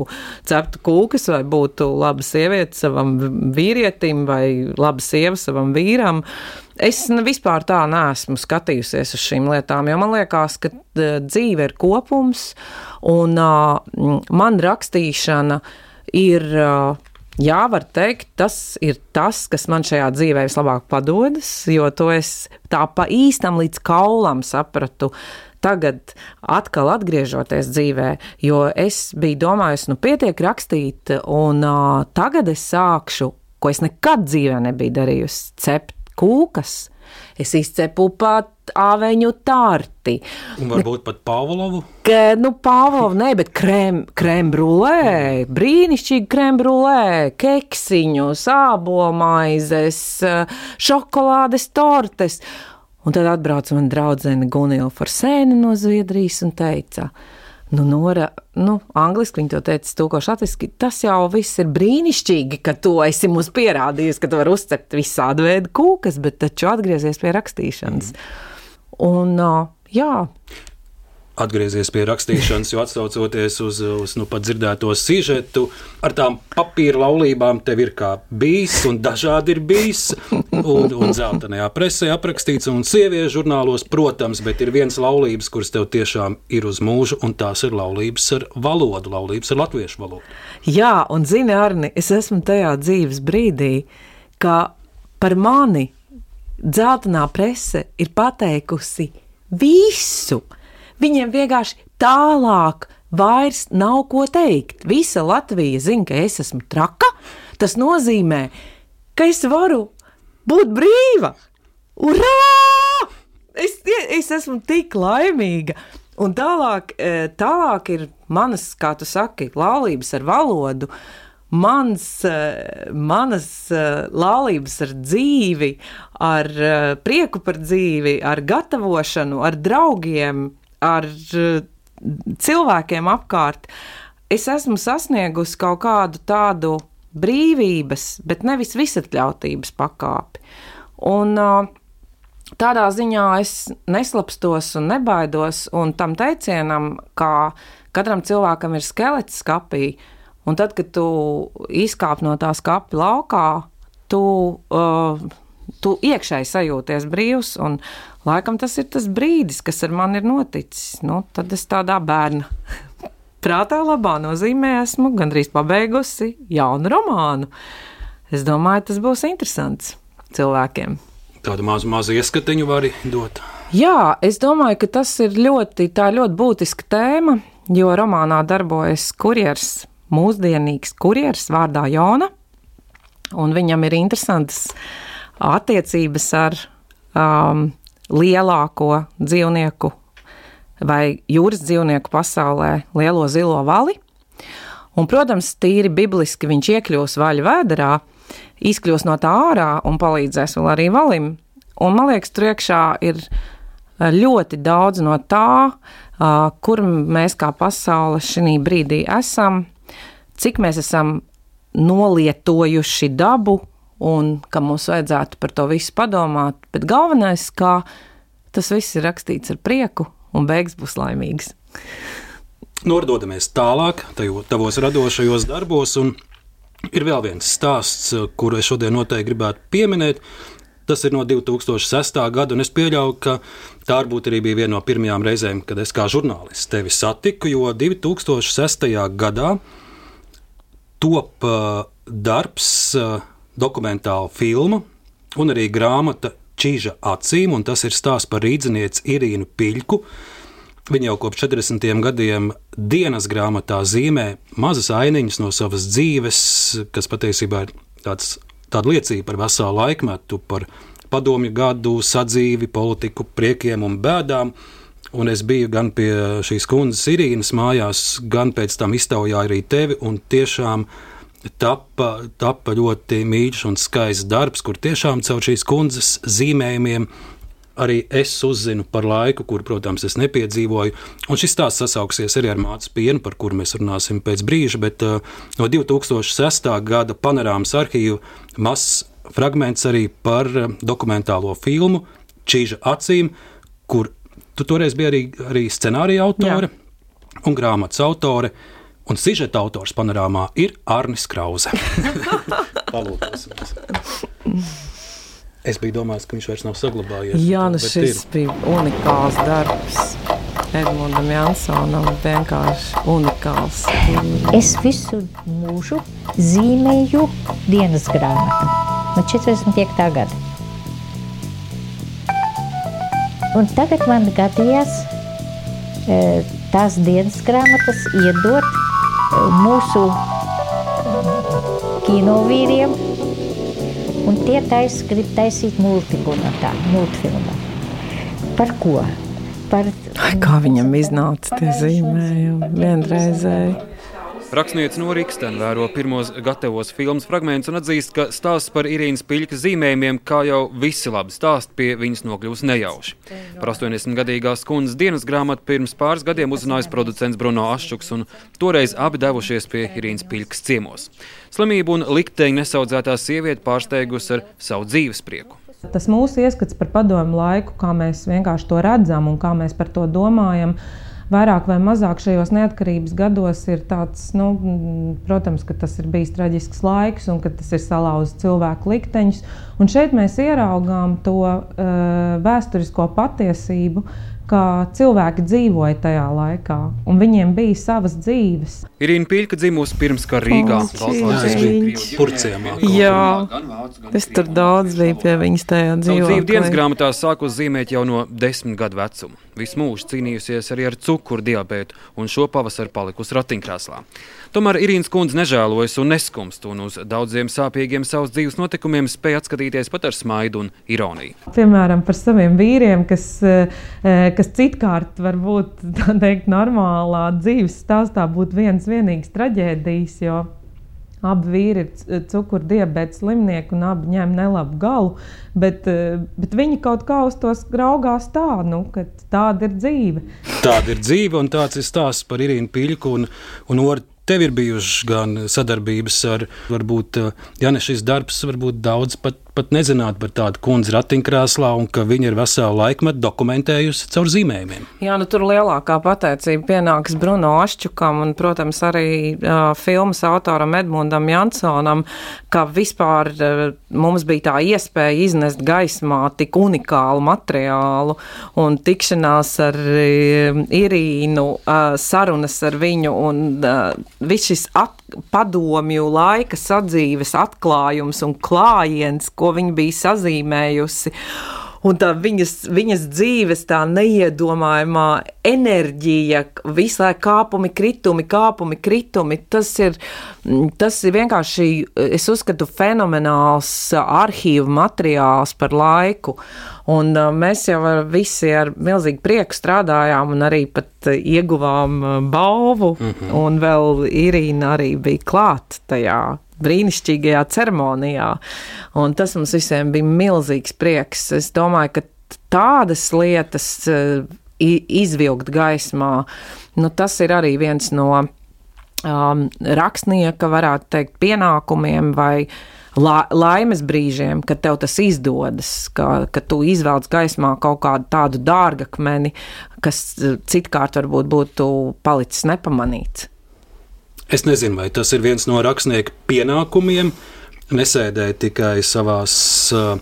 ceptu kūkas, vai būtu laba sieviete savam vīrietim, vai laba sieva savam vīram. Es ne- vispār tā neesmu skatījusies uz šīm lietām, jo man liekas, ka eh, dzīve ir kopums, un uh, man rakstīšana ir. Uh, Jā, var teikt, tas ir tas, kas man šajā dzīvē vislabāk padodas, jo to es tā pa īstam līdz kaulam sapratu. Tagad, atkal atgriežoties dzīvē, jo es biju domājusi, nu, pietiek rakstīt, un uh, tagad es sākšu, ko es nekad dzīvē nebiju darījusi, cept kūkas. Es izcepu pat āveņu tārti. Un varbūt pat Pāvlovu. Ka, nu, Pāvils, nē, bet krēmbrulē, brīnišķīgi krēmbrulē, keksiņu, sābomaizes, šokolādes tortes. Un tad atbrauca mana draudzene Gunila Forsēna no Zviedrijas un teica, nu, Nora, nu, angliski viņa to teica, tūkoši latviski, tas jau viss ir brīnišķīgi, ka tu esi mums pierādījis, ka tu vari uzcept visādi veidu kūkas, bet taču atgriezies pie rakstīšanas. Un, ā, jā, atgriezies pie rakstīšanas, jo atsaucoties uz, uz nu, pat dzirdēto sižetu, ar tām papīra laulībām tev ir kā bijis, un dažādi ir bijis, un, un zeltainajā presē aprakstīts, un sieviešu žurnālos, protams, bet ir viens laulības, kuras tev tiešām ir uz mūžu, un tās ir laulības ar valodu, laulības ar latviešu valodu. Jā, un zini, Arni, es esmu tajā dzīves brīdī, ka par mani dzeltenā prese ir pateikusi visu. Viņiem vienkārši tālāk vairs nav ko teikt. Visa Latvija zina, ka es esmu traka. Tas nozīmē, ka es varu būt brīva. Urā! Es, es esmu tik laimīga. Un tālāk, eh, tālāk ir manas, kā tu saki, laulības ar valodu. Mans, eh, manas eh, laulības ar dzīvi, ar prieku par dzīvi, ar gatavošanu, ar draugiem, ar eh, cilvēkiem apkārt. Es esmu sasniegusi kaut kādu tādu brīvības, bet nevis visatļautības pakāpi. Un, uh, Tādā ziņā es neslapstos un nebaidos, un tam teicienam, ka katram cilvēkam ir skelets skapī, un tad, kad tu izkāp no tā skapa laukā, tu, uh, tu iekšēji sajūties brīvs, un laikam tas ir tas brīdis, kas ar mani ir noticis. Nu, tad es tādā bērna prātā labā nozīmē esmu gandrīz pabeigusi jaunu romānu. Es domāju, tas būs interesants cilvēkiem. Tādu mazu, mazu ieskatiņu var dot. Jā, es domāju, ka tas ir ļoti, ir ļoti būtiska tēma, jo romānā darbojas kurjers, mūsdienīgs kurjers vārdā Jona, un viņam ir interesantas attiecības ar um, lielāko dzīvnieku vai jūras dzīvnieku pasaulē, lielo zilo vali. Un, protams, tīri bibliski viņš iekļūs vaļu vēderā, izkļūs no tā ārā un palīdzēs vēl arī valim. Un man liekas, tur iekšā ir eh, ļoti daudz no tā, ah, kur mēs kā pasaule šī brīdī esam, cik mēs esam nolietojuši dabu un ka mums vajadzētu par to visu padomāt. Bet galvenais, ka tas viss ir rakstīts ar prieku un beigas būs laimīgs. Nordodamies tālāk, tajo- tavos radošajos darbos, un Ir vēl viens stāsts, kuru es šodien noteikti gribētu pieminēt. Tas ir no 2006. gada, un es pieļauju, ka tā varbūt arī bija viena no pirmajām reizēm, kad es kā žurnālists tevi satiku, jo 2006. gadā top uh, darbs, uh, dokumentāla filma un arī grāmata Čīža acīm, un tas ir stāsts par rīznieci Irīnu Piļku. Viņa jau kopš 40 gadiem dienas grāmatā zīmē mazas ainiņas no savas dzīves, kas patiesībā ir tāds, tāda liecība par veselu laikmetu, par padomju gadu, sadzīvi, politiku, priekiem un bēdām. Un es biju gan pie šīs kundzes Irīnas mājās, gan pēc tam iztaujāju arī tevi. Tiešām tappa, tappa ļoti mīļš un skaists darbs, kur tiešām caur šīs kundzes zīmējumiem arī es uzzinu par laiku, kur, protams, es nepiedzīvoju. Un šis stāsts sasauksies arī ar mācu pienu, par kuru mēs runāsim pēc brīža, bet uh, no 2006. gada panorāmas arhīva mazs fragments arī par uh, dokumentālo filmu Čīža acīm, kur tu toreiz biji arī, arī scenārija autore Jā. un grāmatas autore. Un sižeta autors panorāmā ir Arnis Krause. Palūkosimies. Es biju domājis, ka viņš vairs nav saglabājies. Jā, nu šis ir. bija unikāls darbs. Edmundam Jansonam vienkārši unikāls. Es visu mūžu zīmēju dienas grāmatu no 45. gada. Un tagad man gadījās tās dienas grāmatas iedot mūsu kinovīriem, un tie tais, grib taisīt multiku no tā, multfilmu. Par ko? Par... Ai, kā viņam iznāca tie zīmējumi vienreizēji. Rakstniece no Rīgstena vēro pirmos gatavos filmas fragmentus un atzīst, ka stāsts par Irīnas Piļķa zīmējumiem, kā jau visi labi stāst, pie viņas nokļūs nejauši. Par 80-gadīgās kundzes dienas grāmatu pirms pāris gadiem uzzinājis producents Bruno Ašķuks, un toreiz abi devušies pie Irīnas Piļķas ciemos. Slimību un likteņu nesaudzētā sieviete pārsteigusi ar savu dzīves prieku. Tas mūsu ieskats par padomu laiku, kā mēs vienkārši to redzam un kā mēs par to domājam, vairāk vai mazāk šajos neatkarības gados ir tāds, nu, protams, ka tas ir bijis traģisks laiks un ka tas ir salauzis cilvēku likteņus. Un šeit mēs ieraugām to uh, vēsturisko patiesību, kā cilvēki dzīvoja tajā laikā, un viņiem bija savas dzīves. Irīna Pīļka dzimusi pirms kara Rīgā. Purciemā. Jā, es tur daudz biju pie viņas tajā dzīvē. Dzīve dienas grāmatā sākus zīmēt jau no desmit gadu vecuma. Visu mūžu cīnījusies arī ar cukuru diabetu, un šo pavasaru palikusi ratiņkrēslā. Tomēr Irīnas kundze nežēlojas un neskumst, un uz daudziem sāpīgiem savas dzīves notikumiem spēja atskatīties pat ar smaidu un ironiju. Piemēram, par saviem vīriem, kas, eh, kas citkārt var būt teikt, normālā dzīves stāstā, būtu viens vienīgs traģēdijas. Abi vīri ir cukurdiabēta slimnieki un abi ņem nelabu galu, bet, eh, bet viņi kaut kā uz to raugās tā, nu, ka tāda ir dzīve. Tāda ir dzīve, un tāds ir stāsts par Irīnu Piļku un, un Ortu Tev ir bijušas gan sadarbības ar, varbūt, ja ne šis darbs, varbūt daudz pat, pat nezināt par tādu kundzi ratiņkrēslā, un ka viņa ir veselu laikmetu dokumentējusi caur zīmējumiem. Jā, nu tur lielākā pateicība pienāks Bruno Ašķukam un, protams, arī uh, filmas autoram Edmundam Jansonam, ka vispār uh, mums bija tā iespēja iznest gaismā tik unikālu materiālu un tikšanās ar uh, Irīnu, uh, sarunas ar viņu un uh, viss šis at, padomju laika sadzīves atklājums un klājiens, ko viņa bija sazīmējusi. Un tā viņas, viņas dzīves tā neiedomājamā enerģija, visu laiku kāpumi, kritumi, kāpumi, kritumi. Tas ir, tas ir vienkārši, es uzskatu, fenomenāls arhīvu materiāls par laiku. Un uh, mēs jau ar visi ar milzīgu prieku strādājām un arī pat ieguvām balvu. Mm -hmm. Un vēl Irīna arī bija klāt tajā brīnišķīgajā ceremonijā. Un tas mums visiem bija milzīgs prieks. Es domāju, ka tādas lietas uh, izvilkt gaismā, nu, tas ir arī viens no um, rakstnieka, varētu teikt, pienākumiem vai la, laimes brīžiem, kad tev tas izdodas, ka, ka tu izvelc gaismā kaut kādu tādu dārgakmeni, kas citkārt varbūt būtu palicis nepamanīts. Es nezinu, vai tas ir viens no rakstnieka pienākumiem, nesēdēt tikai savās uh,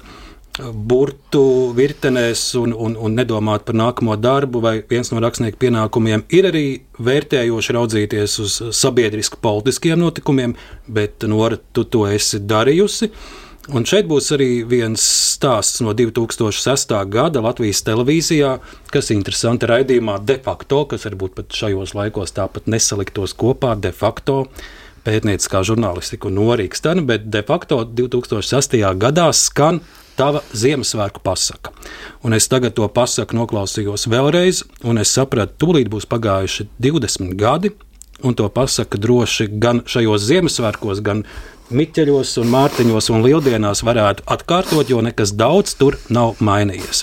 burtu virtenēs un, un, un nedomāt par nākamo darbu, vai viens no rakstnieka pienākumiem ir arī vērtējoši raudzīties uz sabiedriski politiskiem notikumiem, bet Nora, tu to esi darījusi. Un šeit būs arī viens stāsts no 2006. gada Latvijas televīzijā, kas ir interesanti raidījumā de facto, kas varbūt pat šajos laikos tāpat nesaliktos kopā de facto pētnieciskā žurnālistika un norīkstana, bet de facto 2006. gadā skan tava Ziemassvētku pasaka. Un es tagad to pasaku noklausījos vēlreiz, un es sapratu, tūlīt būs pagājuši 20 gadi, un to pasaka droši gan šajos Ziemassvētkos, gan Miķeļos, un Mārtiņos un Lieldienās varētu atkārtot, jo nekas daudz tur nav mainījies.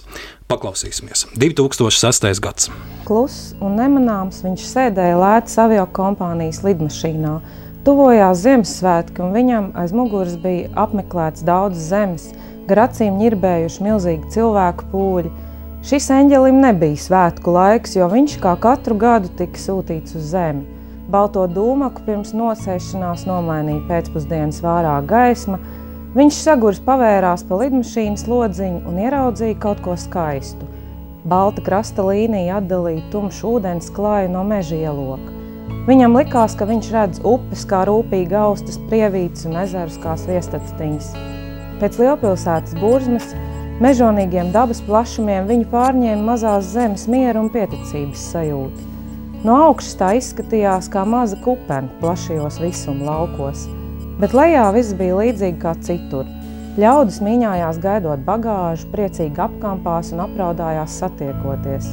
Paklausīsimies. 2006. gads. Kluss un nemanāms viņš sēdēja lētas avio kompānijas lidmašīnā. Tuvojās Ziemassvētki, un viņam aiz muguras bija apmeklēts daudz zemes, gar acīm ņirbējuši milzīgi cilvēku pūļi. Šis eņģelim nebija svētku laiks, jo viņš kā katru gadu tika sūtīts uz zemi. Balto dūmaku pirms nosēšanās nomainīja pēcpusdienas vārā gaisma. Viņš sagurs pavērās pa lidmašīnas lodziņu un ieraudzīja kaut ko skaistu. Balta krasta līnija atdalīja tumšu ūdens klāju no meža ieloka. Viņam likās, ka viņš redz upes kā rūpīgi austas prievītes un ezerus kā sviestactiņas. Pēc lielpilsētas burzmas, mežonīgiem dabas plašumiem viņu pārņēma mazās zemes miera un pieticības sajūta. No augšas tā izskatījās kā maza kupena plašajos visuma laukos, bet lejā viss bija līdzīgi kā citur. Ļaudis mīņājās gaidot bagāžu, priecīgi apkampās un apraudājās satiekoties.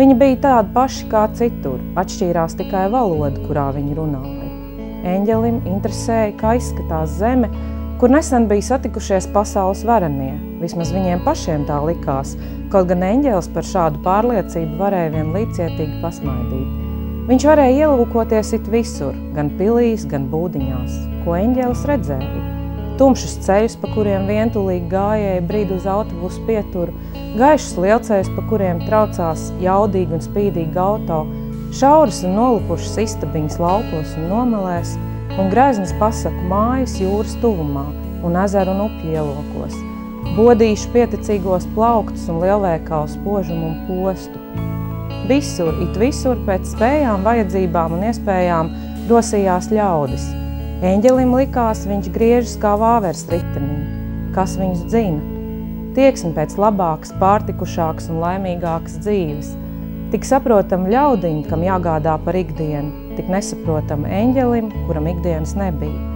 Viņi bija tādi paši kā citur, atšķīrās tikai valoda, kurā viņi runāja. Eņģelim interesēja, kā izskatās zeme, kur nesen bija satikušies pasaules varenie. Vismaz viņiem pašiem tā likās, kaut gan eņģelis par šādu pārliecību varēja vien līdzietīgi pasmaidīt. Viņš varēja ielūkoties it visur, gan pilīs, gan būdiņās, ko eņģēlis redzēja. Tumšus ceļus, pa kuriem vientulīgi gājēja brīdi uz autobusu pieturu, gaišus lielceļus, pa kuriem traucās jaudīgi un spīdīgi auto, šauras un nolupušas istabiņas laukos un nomalēs, un greiznas pasaku mājas jūras tuvumā un ezeru un upju ielokos, bodīšu pieticīgos plauktus un lielveikalu spožumu un postu, Visur, it visur pēc spējām, vajadzībām un iespējām rosījās ļaudis. Eņģelim likās, viņš griežas kā vāvers ritenī. Kas viņus dzina? Tieksmi pēc labākas, pārtikušākas un laimīgākas dzīves. Tik saprotam ļaudiņu, kam jāgādā par ikdienu, tik nesaprotam eņģelim, kuram ikdienas nebija.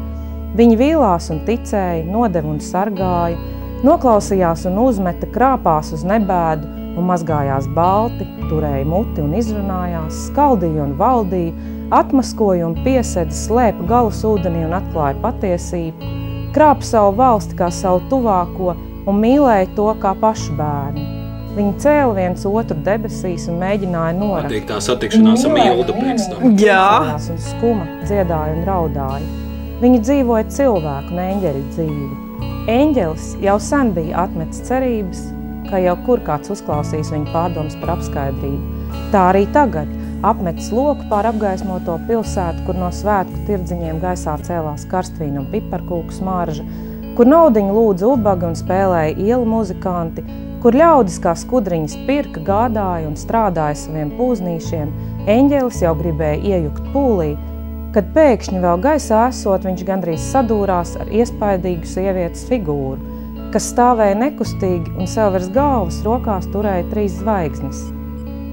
Viņi vīlās un ticēja, nodeva un sargāja, noklausījās un uzmeta krāpās uz nebēdu, un mazgājās balti, turēja muti un izrunājās, skaldīja un valdīja, atmaskoja un piesēda, slēpa galus ūdenī un atklāja patiesību, krāpa savu valsti kā savu tuvāko un mīlēja to kā pašu bērnu. Viņi cēla viens otru debesīs un mēģināja norakt. Patīk tā satikšanās ar Mildu pēc tam. Jā. Un skuma, dziedāja un raudāja. Viņi dzīvoja cilvēku un eņģeļu dzīvi. Eņģelis jau sen bija atmetis cerības, ka jau kur kāds uzklausīs viņa pārdomas par apskaidrību. Tā arī tagad apmetis loku pār apgaismoto pilsētu, kur no svētku tirdziņiem gaisā cēlās karstvīna un piparkūku smarža, kur naudiņu lūdza ubaga un spēlēja ielu muzikanti, kur ļaudis kā skudriņas pirka, gādāja un strādāja saviem pūznīšiem, eņģelis jau gribēja iejukt pūlī, kad pēkšņi vēl gaisā esot, viņš gandrīz sadūrās ar iespaidīgu sievietes figūru – kas stāvēja nekustīgi un sev virs galvas rokās turēja trīs zvaigznes.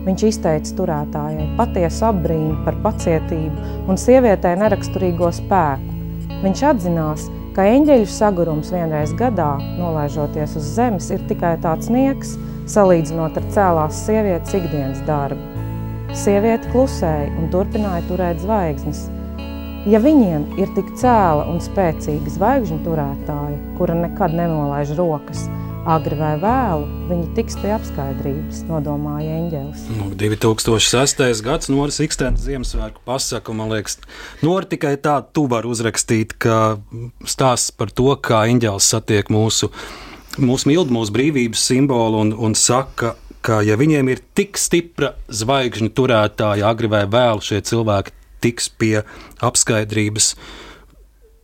Viņš izteica turētājai patiesu apbrīnu par pacietību un sievietē neraksturīgo spēku. Viņš atzinās, ka eņģeļu sagurums vienreiz gadā, nolaižoties uz zemes, ir tikai tāds nieks, salīdzinot ar cēlās sievietes ikdienas darbu. Sieviete klusēja un turpināja turēt zvaigznes – Ja viņiem ir tik cēla un spēcīga zvaigžņu turētāja, kura nekad nenolaiž rokas, agri vai vēlu, viņi tiks pie apskaidrības, nodomāja eņģēlis. Nu, 2006. gads Noras Ikstēnas Ziemassvētku pasaka, man liekas, Nora tikai tā tu var uzrakstīt, ka stāsts par to, kā eņģēlis satiek mūsu, mūsu mildu, mūsu brīvības simbolu un, un saka, ka ja viņiem ir tik stipra zvaigžņu turētāja, agri vai vēlu šie cilvēki tiks pie apskaidrības.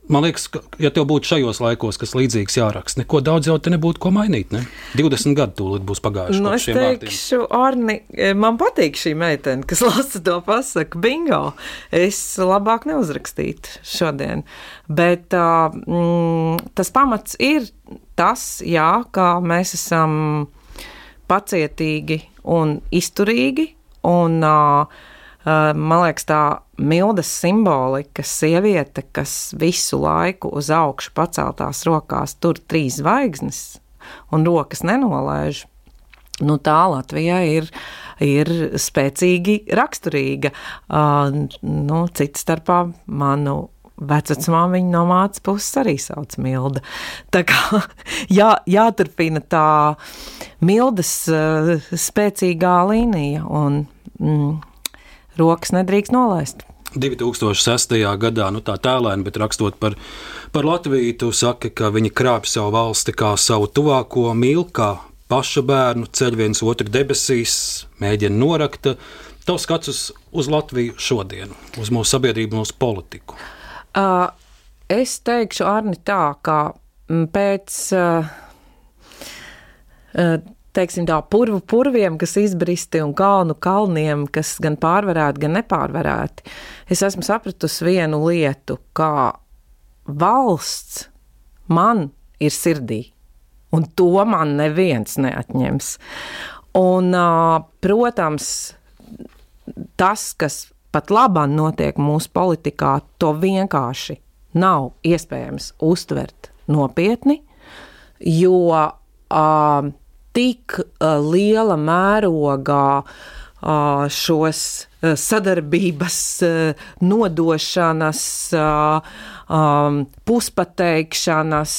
Man liekas, ka, ja tev būtu šajos laikos kas līdzīgs jāraksta, neko daudz jau te nebūtu ko mainīt. Ne? 20 gadi tūlīt būs pagājuši. Nu, es teikšu, Arni, man patīk šī meitene, kas lasa to pasaku. Bingo! Es labāk neuzrakstītu šodien. Bet uh, mm, tas pamats ir tas, jā, kā mēs esam pacietīgi un izturīgi. Un, uh, man liekas, tā mildas simbolika, sieviete, kas visu laiku uz augšu paceltās rokās tur trīs zvaigznes un rokas nenolaiž. Nu, tā Latvijā ir, ir spēcīgi raksturīga. Uh, nu, Cits starpā manu vecumā viņa no mācības puses arī sauc Milda. Tā kā jā, jāturpina tā Mildas uh, spēcīgā līnija un mm, rokas nedrīkst nolaist. 2006. gadā, nu tā tēlēni, bet rakstot par, par Latviju, tu saki, ka viņi krāpj savu valsti kā savu tuvāko mīl, kā paša bērnu, ceļ viens otru debesīs, mēģina norakt. Tavs skats uz, uz Latviju šodien, uz mūsu sabiedrību, mūsu politiku. Uh, es teikšu, Arni, tā, ka pēc. Uh, uh, teiksim, tā, purvu purviem, kas izbristi, un kalnu kalniem, kas gan pārvarēti, gan nepārvarēti, es esmu sapratusi vienu lietu, kā valsts man ir sirdī, un to man neviens neatņems. Un, protams, tas, kas pat labāk notiek mūsu politikā, to vienkārši nav iespējams uztvert nopietni, jo uh, tik uh, liela mērogā uh, šos uh, sadarbības nodošanas, um, puspateikšanas,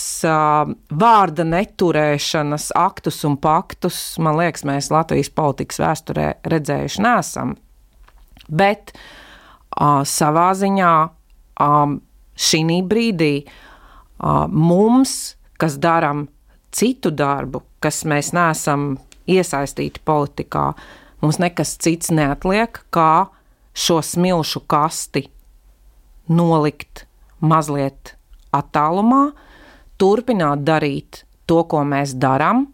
vārda neturēšanas aktus un paktus, man liekas, mēs Latvijas politikas vēsturē redzējuši nesam. Bet savā ziņā um, šī brīdī mums, kas darām citu darbu, kas mēs neesam iesaistīti politikā, mums nekas cits neatliek, kā šo smilšu kasti nolikt mazliet attālumā, turpināt darīt to, ko mēs darām,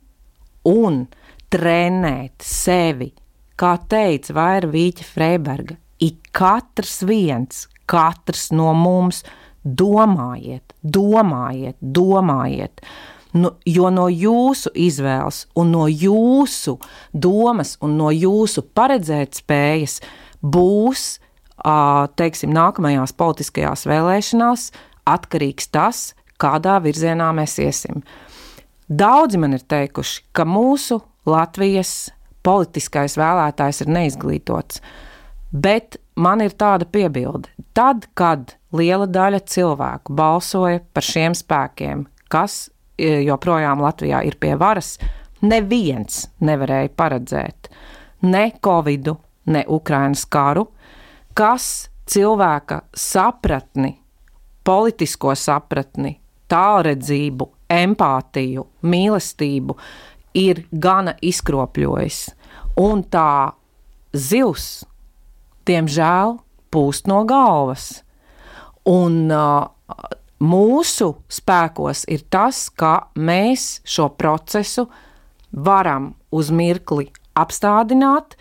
un trenēt sevi, kā teica Vaira Vīķa Freiberga. Ik katrs viens, katrs no mums domājiet, domājiet, domājiet. Nu, jo no jūsu izvēles, no jūsu domas un no jūsu paredzēt spējas būs, teiksim, nākamajās politiskajās vēlēšanās atkarīgs tas, kādā virzienā mēs iesim. Daudzi man ir teikuši, ka mūsu Latvijas politiskais vēlētājs ir neizglītots, bet man ir tāda piebilde. Tad, kad liela daļa cilvēku balsoja par šiem spēkiem, kas joprojām Latvijā ir pie varas, neviens nevarēja paredzēt ne Covid, ne Ukrainas karu, kas cilvēka sapratni, politisko sapratni, tālredzību, empātiju, mīlestību ir gana izkropļojis. Un tā zivs, diemžēl, pūst no galvas. Un uh, mūsu spēkos ir tas, ka mēs šo procesu varam uz mirkli apstādināt,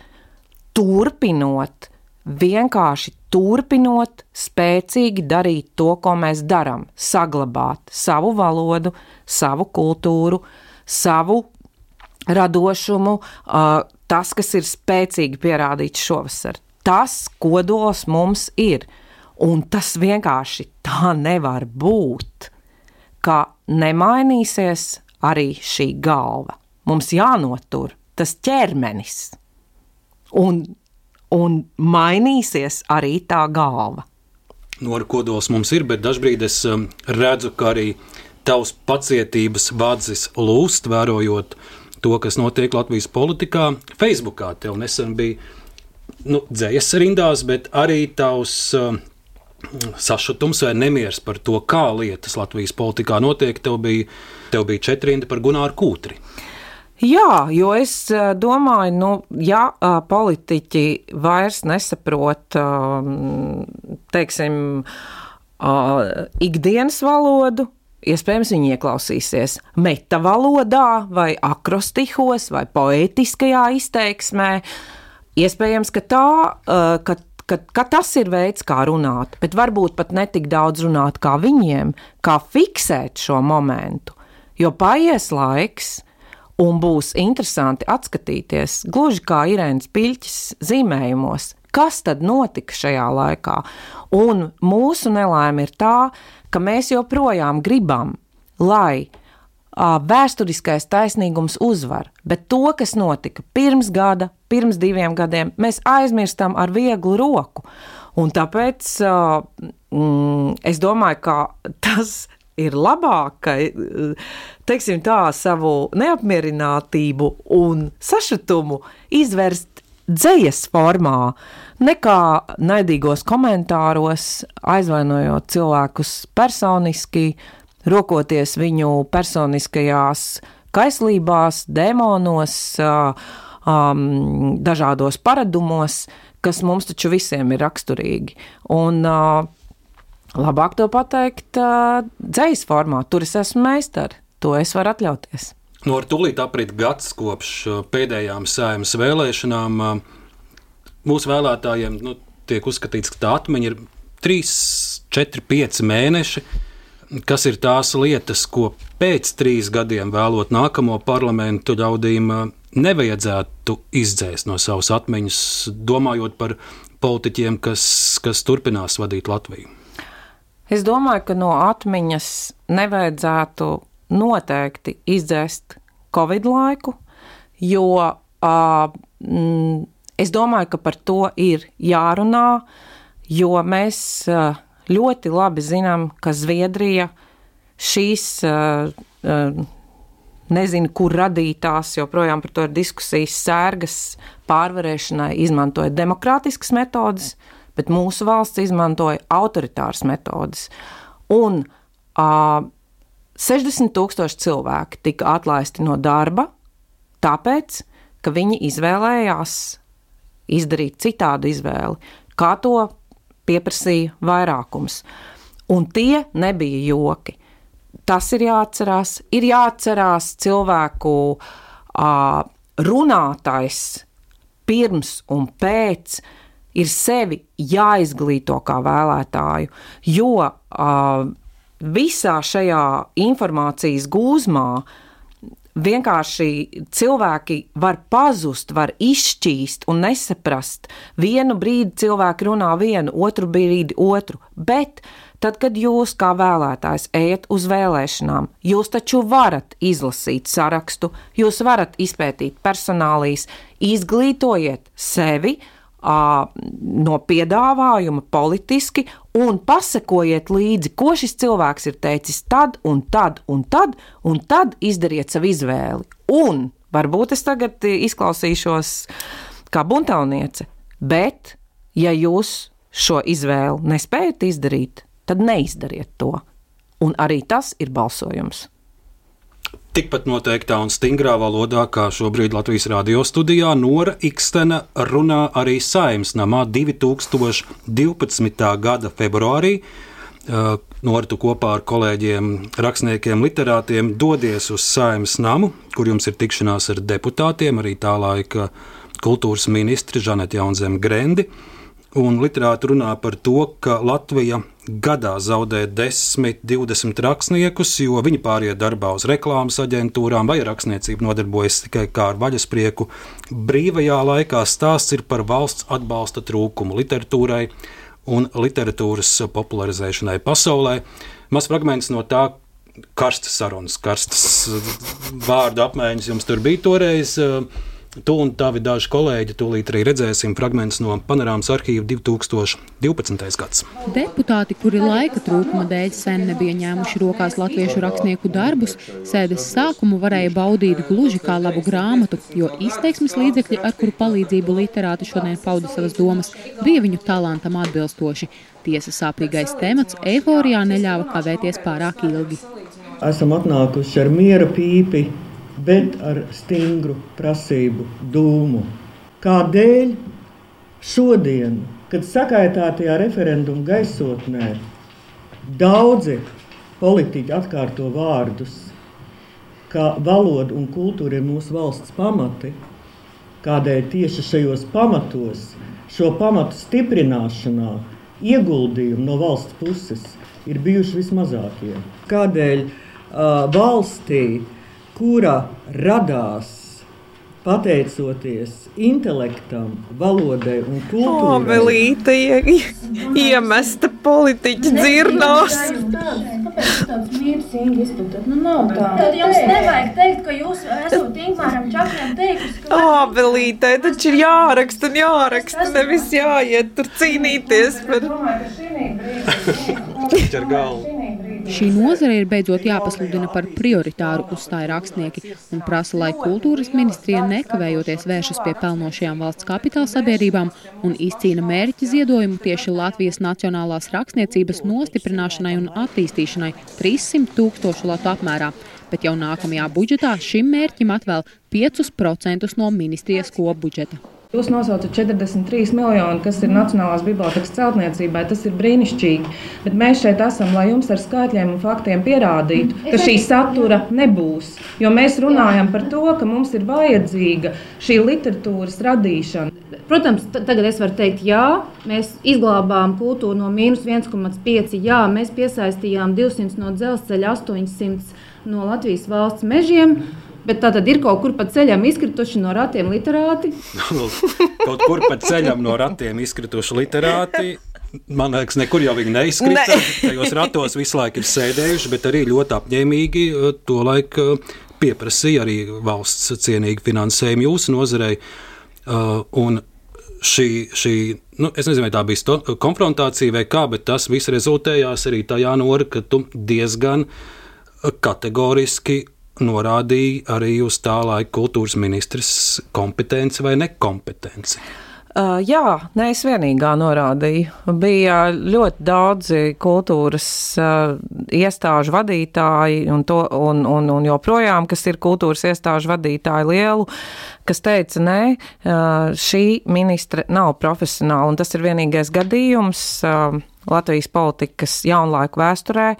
turpinot, vienkārši turpinot, spēcīgi darīt to, ko mēs darām, saglabāt savu valodu, savu kultūru, savu radošumu, tas, kas ir spēcīgi pierādīts šovasar. Tas kodols mums ir. Un tas vienkārši tā nevar būt, ka nemainīsies arī šī galva. Mums jānotur tas ķermenis, un, un mainīsies arī tā galva. Nora kodols mums ir, bet dažkārt es um, redzu, ka arī tavs pacietības vadzis lūst, vērojot to, kas notiek Latvijas politikā. Facebookā tev nesen bija nu, dzējas rindās, bet arī tavs um, sašutums vai nemieris par to, kā lietas Latvijas politikā notiek. Tev bija, tev bija četri rindi par Gunāru Kūtri. Jā, jo es domāju, nu, ja politiķi vairs nesaprot, teiksim, ikdienas valodu, Iespējams, viņi ieklausīsies metavalodā, vai akrostihos, vai poētiskajā izteiksmē. Iespējams, ka, tā, ka, ka, ka tas ir veids, kā runāt, bet varbūt pat ne tik daudz runāt kā viņiem, kā fiksēt šo momentu. Jo paies laiks, un būs interesanti atskatīties, gluži kā Irēnas Piļķis zīmējumos, kas tad notika šajā laikā. Un mūsu nelaime ir tā, ka mēs joprojām gribam, lai vēsturiskais taisnīgums uzvar, bet to, kas notika pirms gada, pirms diviem gadiem, mēs aizmirstam ar vieglu roku. Un tāpēc uh, mm, es domāju, ka tas ir labāk, ka teiksim, tā, savu neapmierinātību un sašutumu izvērst dzīslas formā, nekā naidīgos komentāros, aizvainojot cilvēkus personiski, rokoties viņu personiskajās kaislībās, demonos, um, dažādos paradumos, kas mums taču visiem ir raksturīgi. Un, uh, Labāk to pateikt uh, dzīslas formā, tur es esmu meistars, to es varu atļauties. No ar tūlīt aprit gads kopš pēdējām sēmas vēlēšanām. Mūsu vēlētājiem nu, tiek uzskatīts, ka tā atmiņa ir 3, 4, 5 mēneši. Kas ir tās lietas, ko pēc trīs gadiem vēlot nākamo parlamentu ļaudīm nevajadzētu izdzēst no savas atmiņas, domājot par politiķiem, kas, kas turpinās vadīt Latviju? Es domāju, ka no atmiņas nevajadzētu noteikti izdzēst Covid laiku, jo uh, mm, es domāju, ka par to ir jārunā, jo mēs uh, ļoti labi zinām, ka Zviedrija šīs, nezinu, kur radītās, joprojām par to ir diskusijas sērgas pārvarēšanai, izmantoja demokrātiskas metodes, bet mūsu valsts izmantoja autoritāras metodes. Un uh, 60 tūkstoši cilvēki tika atlaisti no darba, tāpēc, ka viņi izvēlējās izdarīt citādu izvēli, kā to pieprasīja vairākums. Un tie nebija joki. Tas ir jāatcerās. Ir jāatcerās cilvēku uh, runātais pirms un pēc. Ir sevi jāizglīto kā vēlētāju, jo uh, visā šajā informācijas gūzmā vienkārši cilvēki var pazust, var izšķīst un nesaprast. Vienu brīdi cilvēki runā vienu, otru brīdi otru, bet tad, kad jūs kā vēlētājs ejat uz vēlēšanām, jūs taču varat izlasīt sarakstu, jūs varat izpētīt personālīs, izglītojiet sevi, no piedāvājuma politiski un pasakojiet līdzi, ko šis cilvēks ir teicis tad un tad un tad, un tad izdariet savu izvēli. Un varbūt es tagad izklausīšos kā buntauniece, bet ja jūs šo izvēli nespējat izdarīt, tad neizdariet to. Un arī tas ir balsojums tikpat noteiktā un stingrā valodā, kā šobrīd Latvijas radio studijā, Nora Ikstena runā arī Saimnes namā 2012. gada februārī. Uh, Nora, tu kopā ar kolēģiem, rakstniekiem, literātiem dodies uz Saimnes namu, kur jums ir tikšanās ar deputātiem, arī tā laika kultūras ministri Žaneti Jaunzem Grendi. Un literāti runā par to, ka Latvija gadā zaudē 10, 20 rakstniekus, jo viņi pāriet darbā uz reklāmas aģentūrām vai rakstniecību nodarbojas tikai kā ar vaļasprieku. Brīvajā laikā stāsts ir par valsts atbalsta trūkumu literatūrai un literatūras popularizēšanai pasaulē. Mazs fragments no tā, karstas sarunas, karstas vārdu apmaiņas jums tur bija toreiz. Uh, Tu un tavi daži kolēģi tūlīt arī redzēsim fragmentus no panorāmas arhīva 2012. gads. Deputāti, kuri laika trūkuma dēļ sen nebija ņēmuši rokās latviešu rakstnieku darbus, sēdes sākumu varēja baudīt gluži kā labu grāmatu, jo izteiksmes līdzekļi, ar kuru palīdzību literāti šodien pauda savas domas, bija viņu talantam atbilstoši. Tiesa sāpīgais temats eiforijā neļāva kavēties pārāk ilgi. Esam atnākuši ar miera pīpi bet ar stingru prasību dūmu. Kādēļ šodien, kad sakaitātajā referenduma gaisotnē daudzi politiķi atkārto vārdus, ka valoda un kultūra ir mūsu valsts pamati, kādēļ tieši šajos pamatos, šo pamatu stiprināšanā, ieguldījumi no valsts puses ir bijuši vismazākie. Kādēļ uh, valstī, kura radās pateicoties intelektam, valodai un kultūrai. Abelīte iemesta politiķa dzirnās. Nu, nav tā. Tad jums nevajag teikt, ka jūs esat Ingmāram Čakļam teikusi, ka... Abelīte, taču ir jāraksta un jāraksta, nevis jāiet tur cīnīties par... Ar galvu. Šī nozare ir beidzot jāpasludina par prioritāru, uzstāja rakstnieki, un prasa, lai kultūras ministrija nekavējoties vēršas pie pelnošajām valsts kapitāla sabiedrībām un izcīna mērķi ziedojumu tieši Latvijas nacionālās rakstniecības nostiprināšanai un attīstīšanai 300 tūkstošu latu apmērā. Bet jau nākamajā budžetā šim mērķim atvēl 5% no ministrijas kopbudžeta. Jūs nosaucat 43 miljoni, kas ir Nacionālās bibliotekas celtniecībai. Tas ir brīnišķīgi. Bet mēs šeit esam, lai jums ar skaitļiem un faktiem pierādītu, ka šī satura nebūs. Jo mēs runājam par to, ka mums ir vajadzīga šī literatūras radīšana. Protams, tagad es varu teikt, jā, mēs izglābām kultūru no mīnus 1,5. Jā, mēs piesaistījām 200 no dzelzceļa, 800 no Latvijas valsts mežiem. Bet tā tad ir kaut kur pa ceļam izkrituši no ratiem literāti. kaut kur pa ceļam no ratiem izkrituši literāti. Man liekas, nekur jau viņi neizkrita. Ne. Tajos ratos visu laiku ir sēdējuši, bet arī ļoti apņēmīgi uh, to laiku uh, pieprasīja arī valsts cienīgi finansējumu jūsu nozarei. Uh, un šī, šī nu, es nezinu, vai tā bija konfrontācija vai kā, bet tas viss rezultējās arī tajā norā, ka tu diezgan kategoriski norādīja arī uz tā laika kultūras ministrs kompetenci vai nekompetenci. Uh, jā, nē, es vienīgā norādīju. Bija ļoti daudzi kultūras uh, iestāžu vadītāji, un, to, un, un, un joprojām, kas ir kultūras iestāžu vadītāji lielu, kas teica, nē, uh, šī ministra nav profesionāla, un tas ir vienīgais gadījums uh, Latvijas politikas jaunlaiku vēsturē,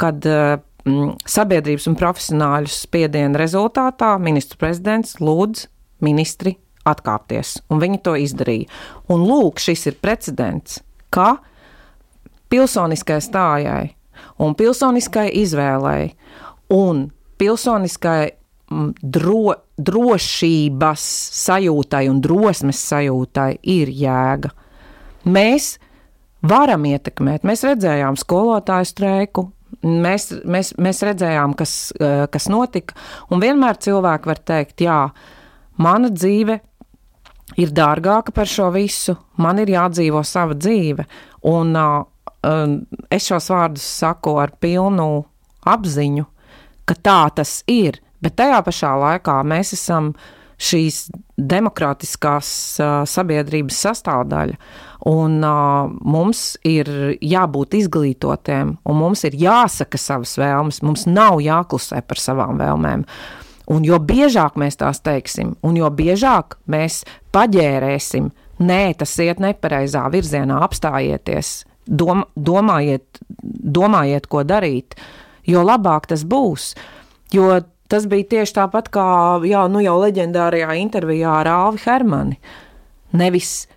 kad uh, sabiedrības un profesionāļu spiediena rezultātā ministrs prezidents lūdz ministri atkāpties, un viņi to izdarīja. Un lūk, šis ir precedents, ka pilsoniskai stājai un pilsoniskai izvēlei un pilsoniskai mm, dro, drošības sajūtai un drosmes sajūtai ir jēga. Mēs varam ietekmēt, mēs redzējām skolotāju streiku, mēs, mēs, mēs redzējām, kas, eh, kas notika. Un vienmēr cilvēki var teikt, jā, mana dzīve ir dārgāka par šo visu, man ir jādzīvo sava dzīve. Un uh, es šos vārdus saku ar pilnu apziņu, ka tā tas ir. Bet tajā pašā laikā mēs esam šīs demokrātiskās sabiedrības sastāvdaļa. Un uh, mums ir jābūt izglītotiem, un mums ir jāsaka savas vēlmes. Mums nav jāklusē par savām vēlmēm. Un jo biežāk mēs tās teiksim, un jo biežāk mēs paģērēsim, nē, tas iet nepareizā virzienā, apstājieties, dom, domājiet, domājiet, ko darīt, jo labāk tas būs. Jo tas bija tieši tāpat kā jā, nu jau leģendārajā intervijā ar Alvi Hermani. Nevis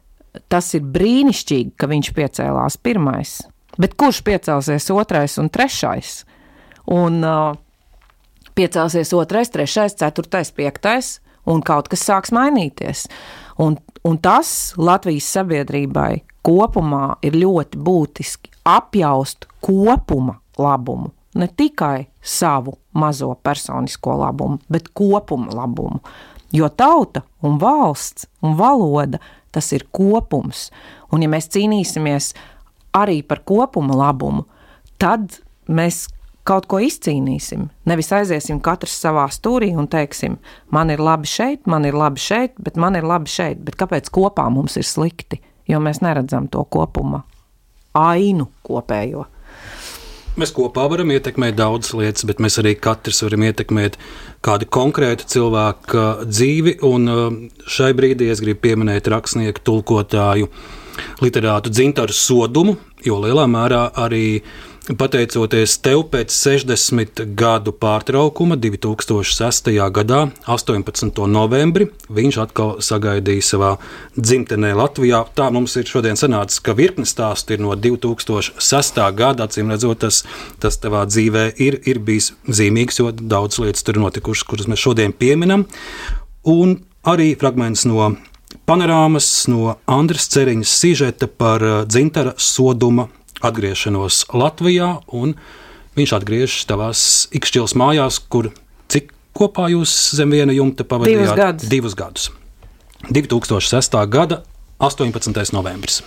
tas ir brīnišķīgi, ka viņš piecēlās pirmais. Bet kurš piecelsies otrais un trešais? Un uh, piecelsies otrais, trešais, ceturtais, piektais, un kaut kas sāks mainīties. Un, un tas Latvijas sabiedrībai kopumā ir ļoti būtiski apjaust kopuma labumu. Ne tikai savu mazo personisko labumu, bet kopuma labumu. Jo tauta un valsts un valoda tas ir kopums. Un, ja mēs cīnīsimies arī par kopuma labumu, tad mēs kaut ko izcīnīsim. Nevis aiziesim katrs savā stūrī un teiksim, man ir labi šeit, man ir labi šeit, bet man ir labi šeit. Bet kāpēc kopā mums ir slikti? Jo mēs neredzam to kopuma ainu kopējo. Mēs kopā varam ietekmēt daudzas lietas, bet mēs arī katrs varam ietekmēt kādu konkrētu cilvēku dzīvi. Un uh, šai brīdī es gribu pieminēt rakstnieku, tulkotāju, literātu Dzintaru Sodumu, jo lielā mērā arī Pateicoties tev pēc 60 gadu pārtraukuma 2006. gadā, 18. novembrī, viņš atkal sagaidīja savā dzimtenē Latvijā. Tā mums ir šodien sanācis, ka virkne stāstu ir no 2006. gada. Acīm redzot, tas, tas tavā dzīvē ir, ir bijis zīmīgs, jo daudz lietas tur ir notikušas, kuras mēs šodien pieminam. Un arī fragments no panorāmas, no Andras Ceriņas sižeta par dzintara soduma atgriešanos Latvijā, un viņš atgriežas tavās ikšķils mājās, kur cik kopā jūs zem viena jumta pavadījāt? Divus gadus. Divus gadus. 2006. gada 18. novembris.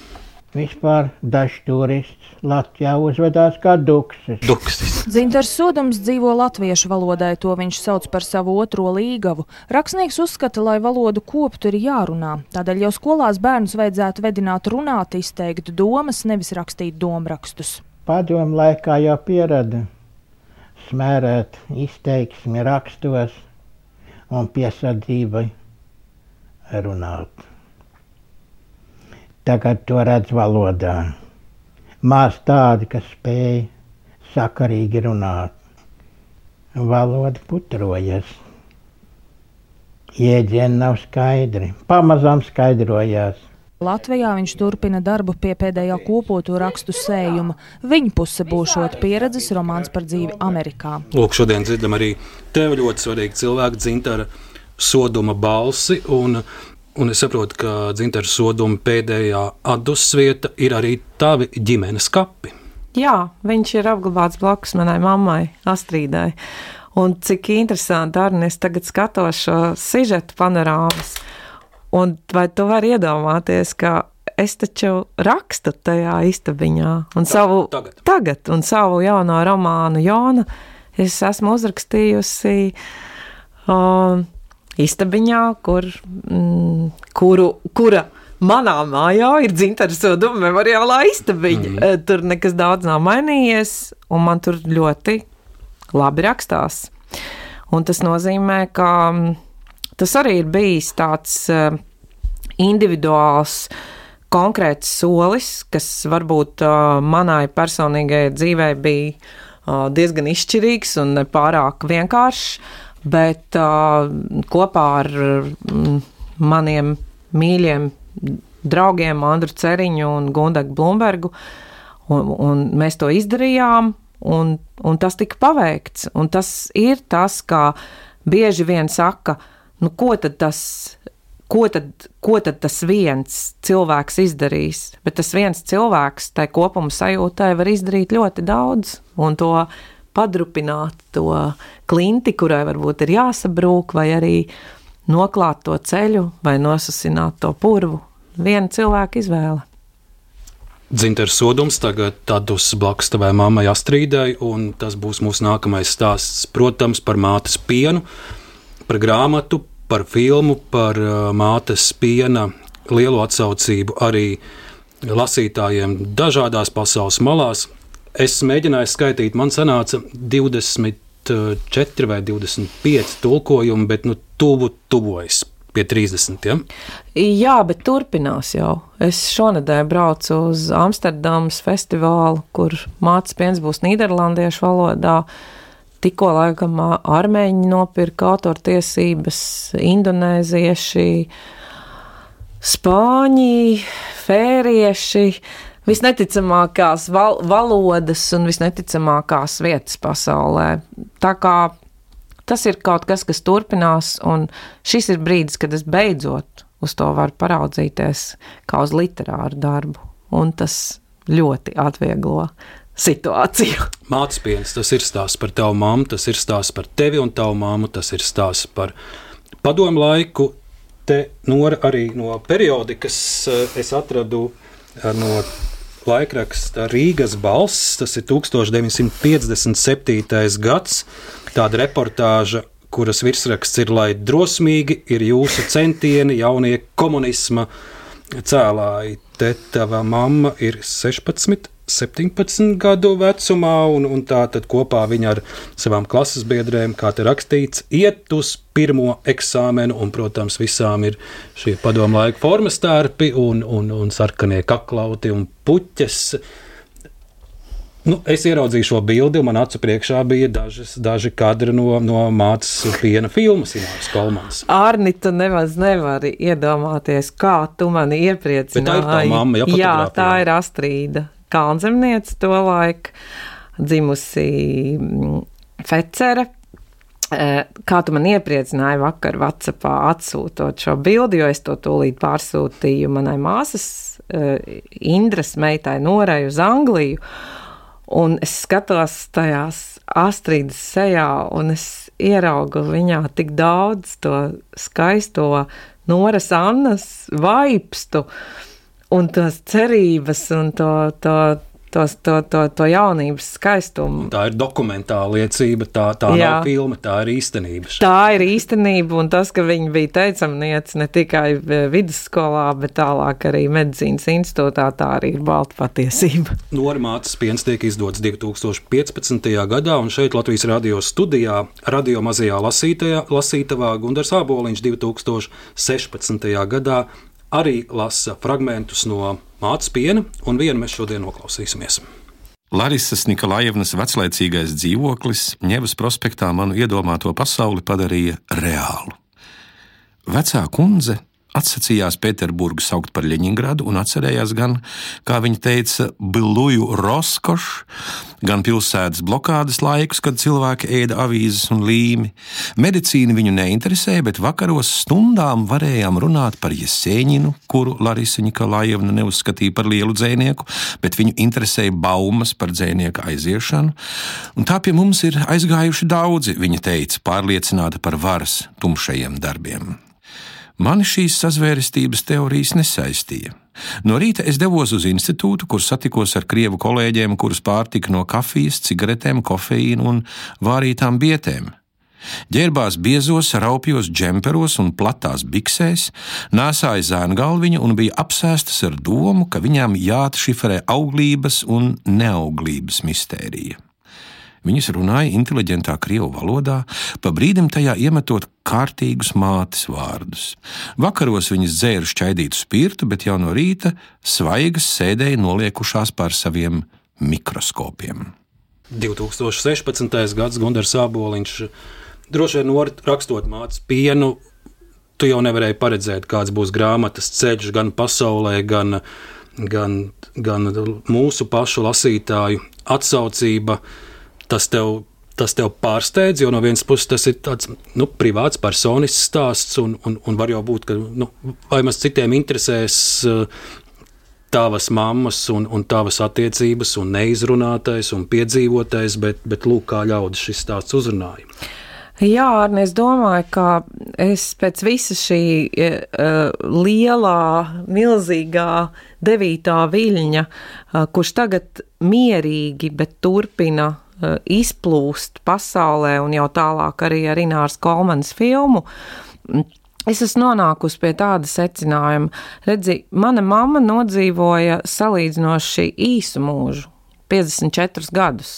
Vispār dažs turists Latvijā uzvedās kā duksis. duksis. Dzintars Sodams dzīvo latviešu valodai, to viņš sauc par savu otro līgavu. Rakstnieks uzskata, lai valodu koptu ir jārunā. Tādēļ jau skolās bērnus vajadzētu vedināt runāt, izteikt domas, nevis rakstīt domrakstus. Padomu laikā jau pierada smērēt izteiksmi rakstos un piesardzībai runāt. Tagad to redz valodā. Maz tādi, kas spēj sakarīgi runāt. Valoda putrojas. Jēdzieni nav skaidri. Pamazām skaidrojās. Latvijā viņš turpina darbu pie pēdējā kopoto rakstu sējuma. Viņa puse būšot pieredzes romāns par dzīvi Amerikā. Lūk, šodien dzirdam arī tev ļoti svarīgu cilvēku dzintara soduma balsi. Un, un es saprotu, ka dzintara soduma pēdējā atdusvieta ir arī tavi ģimenes kapi. Jā, viņš ir apglabāts blakus manai mammai, Astrīdai. Un cik interesanti, arī es tagad skatos šo sižetu panorāmas. Un vai tu vari iedomāties, ka es taču rakstu tajā istabiņā un savu, tagad. tagad un savu jauno romānu Jona es esmu uzrakstījusi uh, istabiņā, kur, mm, kuru, kura manā mājā ir dzintara soduma memoriālā istabiņa. Mm. Tur nekas daudz nav mainījies, un man tur ļoti labi rakstās. Un tas nozīmē, ka mm, tas arī ir bijis tāds uh, individuāls, konkrēts solis, kas varbūt uh, manai personīgajai dzīvei bija diezgan izšķirīgs un pārāk vienkāršs, bet uh, kopā ar maniem mīļiem draugiem Andru Ceriņu un Gundagu Blumbergu, un, un mēs to izdarījām, un, un tas tika paveikts. Un tas ir tas, kā bieži vien saka, nu, ko tad tas ko tad, ko tad tas viens cilvēks izdarīs. Bet tas viens cilvēks tai kopuma sajūtai var izdarīt ļoti daudz un to padrupināt, to klinti, kurai varbūt ir jāsabrūk, vai arī noklāt to ceļu vai nosasināt to purvu. Viena cilvēka izvēle. Dzinters sodums tagad tādus blakus tavai mammai Astrīdai, un tas būs mūsu nākamais stāsts, protams, par mātes pienu, par grāmatu, par filmu, par uh, mātes piena lielu atsaucību arī lasītājiem dažādās pasaules malās. Es mēģināju skaitīt, man sanāca 24 vai 25 tulkojumi, bet nu, tuvu tuvojas pie 30. Ja? Jā, bet turpinās jau. Es šonadēļ braucu uz Amsterdamas festivālu, kur mācības piens būs Nīderlandiešu valodā. Tikko laikam armēņi nopirka autortiesības, indonēzieši, spāņi, fērieši. Visneticamākās val valodas un visneticamākās vietas pasaulē. Tā kā tas ir kaut kas, kas turpinās, un šis ir brīdis, kad es beidzot uz to varu paraudzīties kā uz literāru darbu. Un tas ļoti atvieglo situāciju. Mātes piens, tas ir stāsts par tavu mammu, tas ir stāsts par tevi un tavu mammu, tas ir stāsts par padomu laiku. Te nora arī no periodikas es atradu no laikraksta Rīgas balss, tas ir 1957. gads, tāda reportāža, kuras virsraksts ir, lai drosmīgi ir jūsu centieni jaunie komunisma cēlāji. Te tava mamma ir 16, 17 gadu vecumā, un, un tā tad kopā viņa ar savām klases biedrēm, kā te rakstīts, iet uz pirmo eksāmenu, un, protams, visām ir šie padomu laika formas tērpi un, un, un sarkanie kaklauti un puķes. Nu, es ieraudzīju šo bildi, un man acu priekšā bija dažas, daži kadri no, no mātes piena filmas, Ināras Kolmanas. Arni, tu nemaz nevari iedomāties, kā tu mani iepriecināji. Bet tā ir tā mamma, ja Jā, tā ir Astrīda Kalnzemniece to laiku, dzimusi mm, Fecere. Eh, Kā tu man iepriecināji vakar Vācijā atsūtot šo bildi, jo es to tūlīt pārsūtīju manai māsas, eh, Indras meitai, Norai uz Angliju. Un es skatos tajās astrīdas sejā, un es ieraugu viņā tik daudz to skaisto Noras Annas vaipstu, un tās cerības, un to, to, tos, to, to, to jaunības skaistumu. Tā ir dokumentāla liecība, tā, tā Jā. nav filma, tā ir īstenība. Tā ir īstenība, un tas, ka viņa bija teicamniece ne tikai eh, vidusskolā, bet tālāk arī medicīnas institūtā, tā arī ir balta patiesība. Normāts piens tiek izdots 2015. gadā, un šeit Latvijas radio studijā, radio mazajā lasītajā, lasītavā Gundars Āboliņš 2016. gadā arī lasa fragmentus no mātes piena, un vienu mēs šodien noklausīsimies. Larisas Nikolajevnas veclaicīgais dzīvoklis Ņevas prospektā manu iedomāto pasauli padarīja reālu. Vecā kundze atsacījās Pēterburgu saukt par Ļeņingradu un atcerējās gan, kā viņa teica, biluju roskošu, gan pilsētas blokādes laikus, kad cilvēki ēda avīzes un līmi. Medicīna viņu neinteresēja, bet vakaros stundām varējām runāt par Jesēņinu, kuru Larisa Nikolajevna neuzskatīja par lielu dzēnieku, bet viņu interesēja baumas par dzēnieka aiziešanu. Un tā pie mums ir aizgājuši daudzi, viņa teica, pārliecināta par varas tumšajiem darbiem. Mani šīs sazvērestības teorijas nesaistīja. No rīta es devos uz institūtu, kur satikos ar krievu kolēģiem, kurus pārtika no kafijas, cigaretēm, kofeīna un vārītām bietēm. Ģērbās biezos, raupjos džemperos un platās biksēs, nēsāja zēnu galviņu un bija apsēstas ar domu, ka viņām jāatšifrē auglības un neauglības mistērija. Viņas runāja inteliģentā krievu valodā, pa brīdim tajā iemetot kārtīgus mātes vārdus. Vakaros viņas dzēra šķaidītu spirtu, bet jau no rīta svaigas sēdēja noliekušās pār saviem mikroskopiem. 2016. gads Gunārs Sāboliņš. Droši vien rakstot mācību pienu, tu jau nevarēji paredzēt, kāds būs grāmatas ceļš gan pasaulē, gan, gan, gan mūsu pašu lasītāju atsaucība. Tas tev, tas tev pārsteidz, jo no vienas puses tas ir tāds nu, privāts, personisks stāsts, un, un, un var jau būt, ka nu, vai maz citiem interesēs uh, tavas mammas un, un tavas attiecības, un neizrunātais un piedzīvotais, bet, bet lūk, kā ļaudis šis stāsts uzrunāja. Jā, Arne, es domāju, ka es pēc visa šī uh, lielā, milzīgā devītā viļņa, uh, kurš tagad mierīgi, bet turpina uh, izplūst pasaulē un jau tālāk arī ar Ināras Kolmanas filmu, Es esmu nonākusi pie tāda secinājuma, redzi, mana mamma nodzīvoja salīdzinoši īsu mūžu, 54 gadus,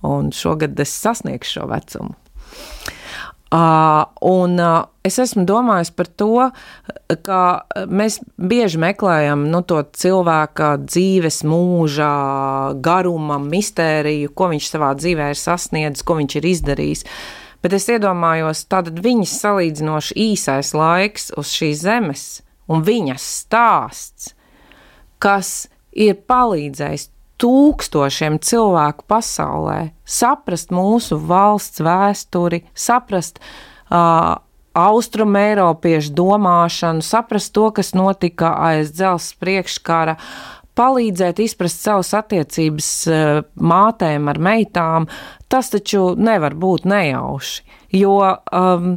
un šogad es sasniegšu šo vecumu. Un es esmu domājis par to, ka mēs bieži meklējam nu, to cilvēka dzīves mūža garuma, mistēriju, ko viņš savā dzīvē ir sasniedzis, ko viņš ir izdarījis. Bet es iedomājos, tātad viņas salīdzinoši īsais laiks uz šīs zemes un viņas stāsts, kas ir palīdzējis tūkstošiem cilvēku pasaulē saprast mūsu valsts vēsturi, saprast uh, austrumēropiešu domāšanu, saprast to, kas notika aiz dzelzs priekškara, palīdzēt izprast savas attiecības uh, mātēm ar meitām, tas taču nevar būt nejauši, jo um,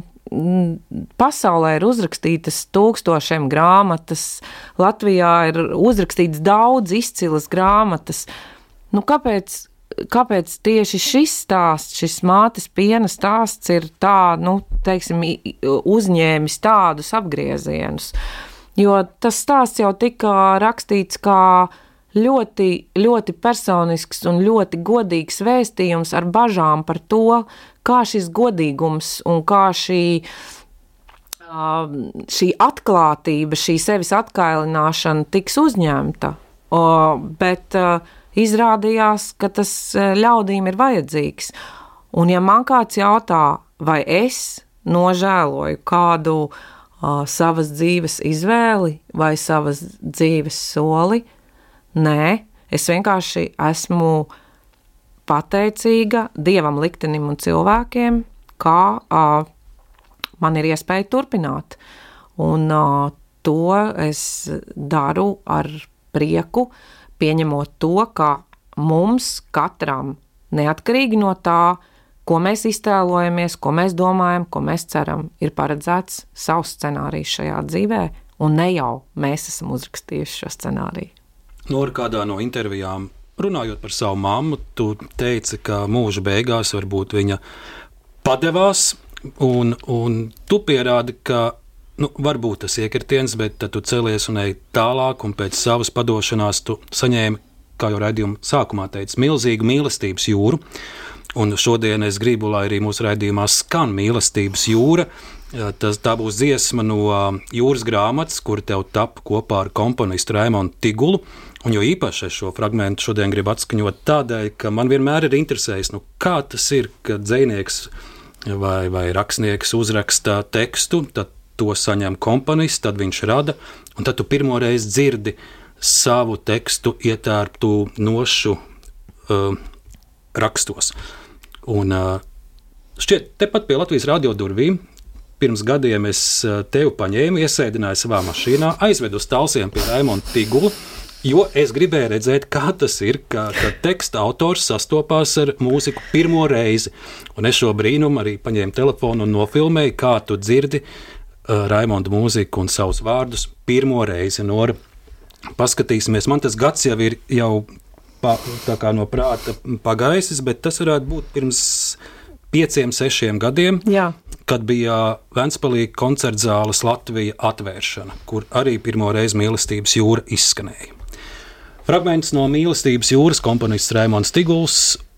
pasaulē ir uzrakstītas tūkstošiem grāmatas, Latvijā ir uzrakstīts daudz izcilas grāmatas. Nu, kāpēc, kāpēc tieši šis stāsts, šis mātes piena stāsts ir tā, nu, teiksim, uzņēmis tādus apgriezienus? Jo tas stāsts jau tika rakstīts kā ļoti, ļoti personisks un ļoti godīgs vēstījums ar bažām par to, kā šis godīgums un kā šī, šī atklātība, šī sevis atkailināšana tiks uzņemta. O, bet izrādījās, ka tas ļaudīm ir vajadzīgs. Un ja man kāds jautā, vai es nožēloju kādu uh, savas dzīves izvēli vai savas dzīves soli, nē, es vienkārši esmu pateicīga Dievam, liktenim un cilvēkiem, kā uh, man ir iespēja turpināt. Un uh, to es daru ar prieku, pieņemot to, ka mums katram, neatkarīgi no tā, ko mēs iztēlojamies, ko mēs domājam, ko mēs ceram, ir paredzēts savs scenārijs šajā dzīvē, un ne jau mēs esam uzrakstījuši šo scenāriju. Nora kādā no intervijām, runājot par savu mammu, tu teici, ka mūža beigās varbūt viņa padevās, un, un tu pierādi, ka nu, varbūt tas iekritiens, bet tad tu celies un ej tālāk, un pēc savas padošanās tu saņēmi, kā jau raidījuma sākumā teica, milzīgu mīlestības jūru. Un šodien es gribu, lai arī mūsu raidījumā skan mīlestības jūra. Tas, tā būs dziesma no jūras grāmatas, kur tev tapu kopā ar komponistu Raimonu Tigulu. Un jo īpaši es šo fragment šodien gribu atskaņot tādēļ, ka man vienmēr ir interesējis, nu, kā tas ir, kad dzinieks vai, vai rakstnieks uzraksta tekstu, tad to saņem komponists, tad viņš rada, un tad tu pirmo reizi dzirdi savu tekstu ietērptu nošu uh, rakstos. Un uh, šķiet, tepat pie Latvijas radio durvīm. Pirms gadiem es tevi paņēmu, iesēdināju savā mašīnā, aizvedu uz talsiem pie Raimonda Tigula, jo es gribēju redzēt, kā tas ir, ka, ka teksta autors sastopās ar mūziku pirmo reizi. Un es šo brīnumu arī paņēmu telefonu un nofilmēju, kā tu dzirdi uh, Raimonda mūziku un savus vārdus pirmo reizi. Nora, paskatīsimies, man tas gads jau ir jau pa, no prāta pagaisis, bet tas varētu būt pirms pieciem, sešiem gadiem. Jā. Kad bija Vēnspēlīga koncerta zāles Latvija atvēršana, kur arī pirmo reizi mīlestības jūra izskanēja. Fragments no mīlestības jūras komponists Raimons Tiguls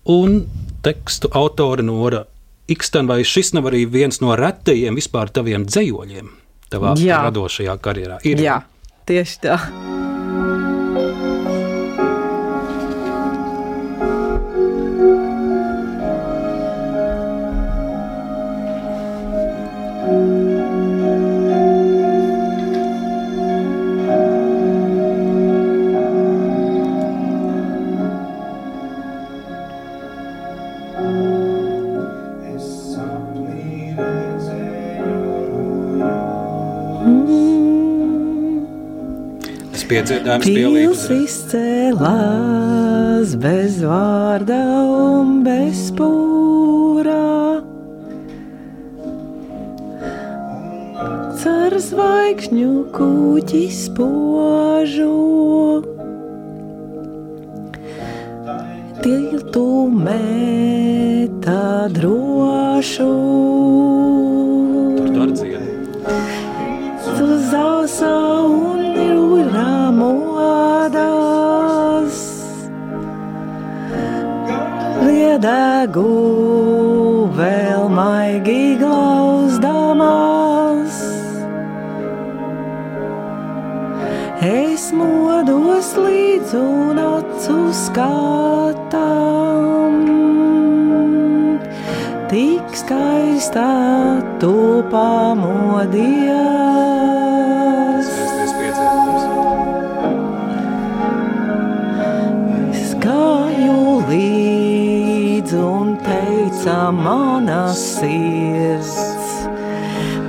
un tekstu autore Nora Iksten, vai šis nav arī viens no retajiem vispār taviem dzējoļiem tavā Jā. radošajā karjerā? Ir. Jā, tieši tā. Piedziedājums līdzīgs. izcēlās bez vārda un bez pūrā. Cer zvaigžņu kuģis požu. Tiltu meta drošu. Liedegu vēl maigi glauzdamās. Es modos līdz un acu skatām, tik skaistā tu pamodies. Teica mana sirds.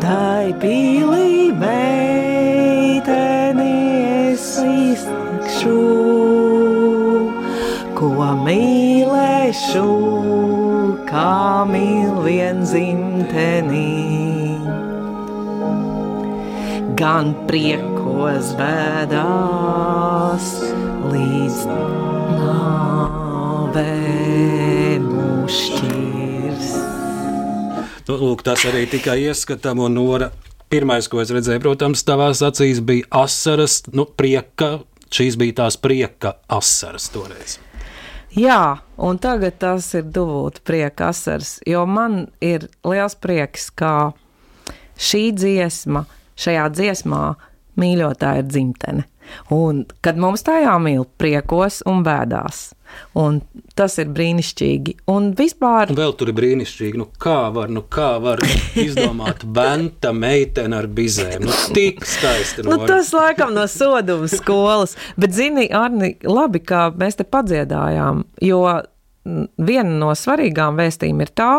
Tai pīlī meiteni es iztikšu, ko mīlēšu, kā mīl vien dzimtenī. Gan priekos bēdās līdz nāvei lūk, tas arī tikai ieskatam un nora pirmais, ko es redzēju, protams, tavās acīs bija asaras, nu, prieka. Šīs bija tās prieka asaras toreiz. Jā, un tagad tas ir dubult prieka asars, jo man ir liels prieks, ka šī dziesma, šajā dziesmā mīļotāja ir dzimtene. Un kad mums tā jāmīl priekos un bēdās. Un tas ir brīnišķīgi. Un vispār. Un vēl tur ir brīnišķīgi. Nu, kā var, nu, kā var izdomāt bērnu meiteni ar bizēm? Nu, tik skaisti. Nu, tas laikam no soduma skolas. Bet, zini, Arni, labi, ka mēs te padziedājām. Jo viena no svarīgām vēstījumiem ir tā,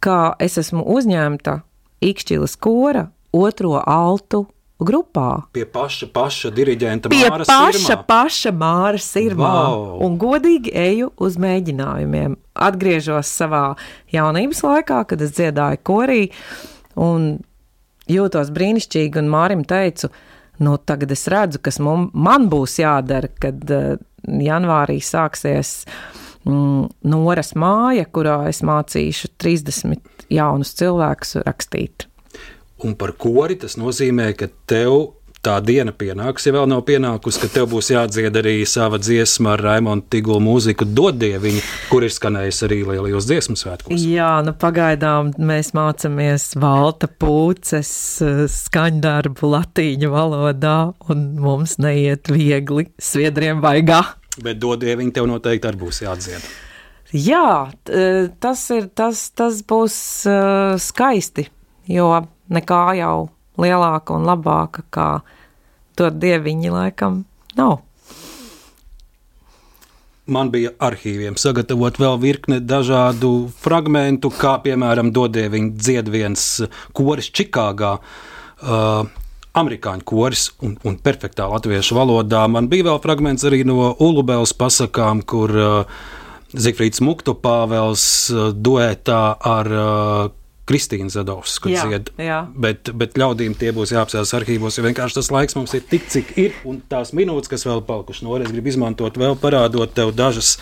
ka es esmu uzņemta Ikšķilas kora otro altu grupā. Pie paša, paša diriģenta Pie Māra paša, Sirmā. paša Māra Sirmā. Vau! Un godīgi eju uz mēģinājumiem. Atgriežos savā jaunības laikā, kad es dziedāju korī un jūtos brīnišķīgi. Un Mārim teicu, nu tagad es redzu, kas mum, man būs jādara, kad uh, janvārī sāksies mm, Noras māja, kurā es mācīšu 30 jaunus cilvēkus rakstīt. Un par kori tas nozīmē, ka tev tā diena pienāks, ja vēl nav pienākusi, ka tev būs jādzied arī sava dziesma ar Raimondu Tigulu mūziku Dodieviņu, kur ir skanējusi arī lielajos dziesmu svētkos. Jā, nu pagaidām mēs mācāmies valta pūces eh, skaņdarbu latīņu valodā, un mums neiet viegli sviedriem vaigā. Bet Dodieviņu tev noteikti arī būs jādzied. Jā, eh, tas, ir, tas, tas būs uh, skaisti, jo nekā jau lielāka un labāka kā to dieviņi laikam nav. Man bija arhīviem sagatavot vēl virkne dažādu fragmentu, kā piemēram Dodieviņa dzied viens koris Čikāgā. Uh, Amerikāņu koris un, un perfektā latviešu valodā. Man bija vēl fragments arī no Ulubēlas pasakām, kur uh, Zifrīds Muktu Pāvels uh, duetā ar uh, Kristīnu Zadovsku Jā, dzied. jā. Bet, bet ļaudīm tie būs jāapsēs arhīvos, jo vienkārši tas laiks mums ir tik, cik ir. Un tās minūtes, kas vēl palikušas, no es gribu izmantot, vēl parādot tev dažas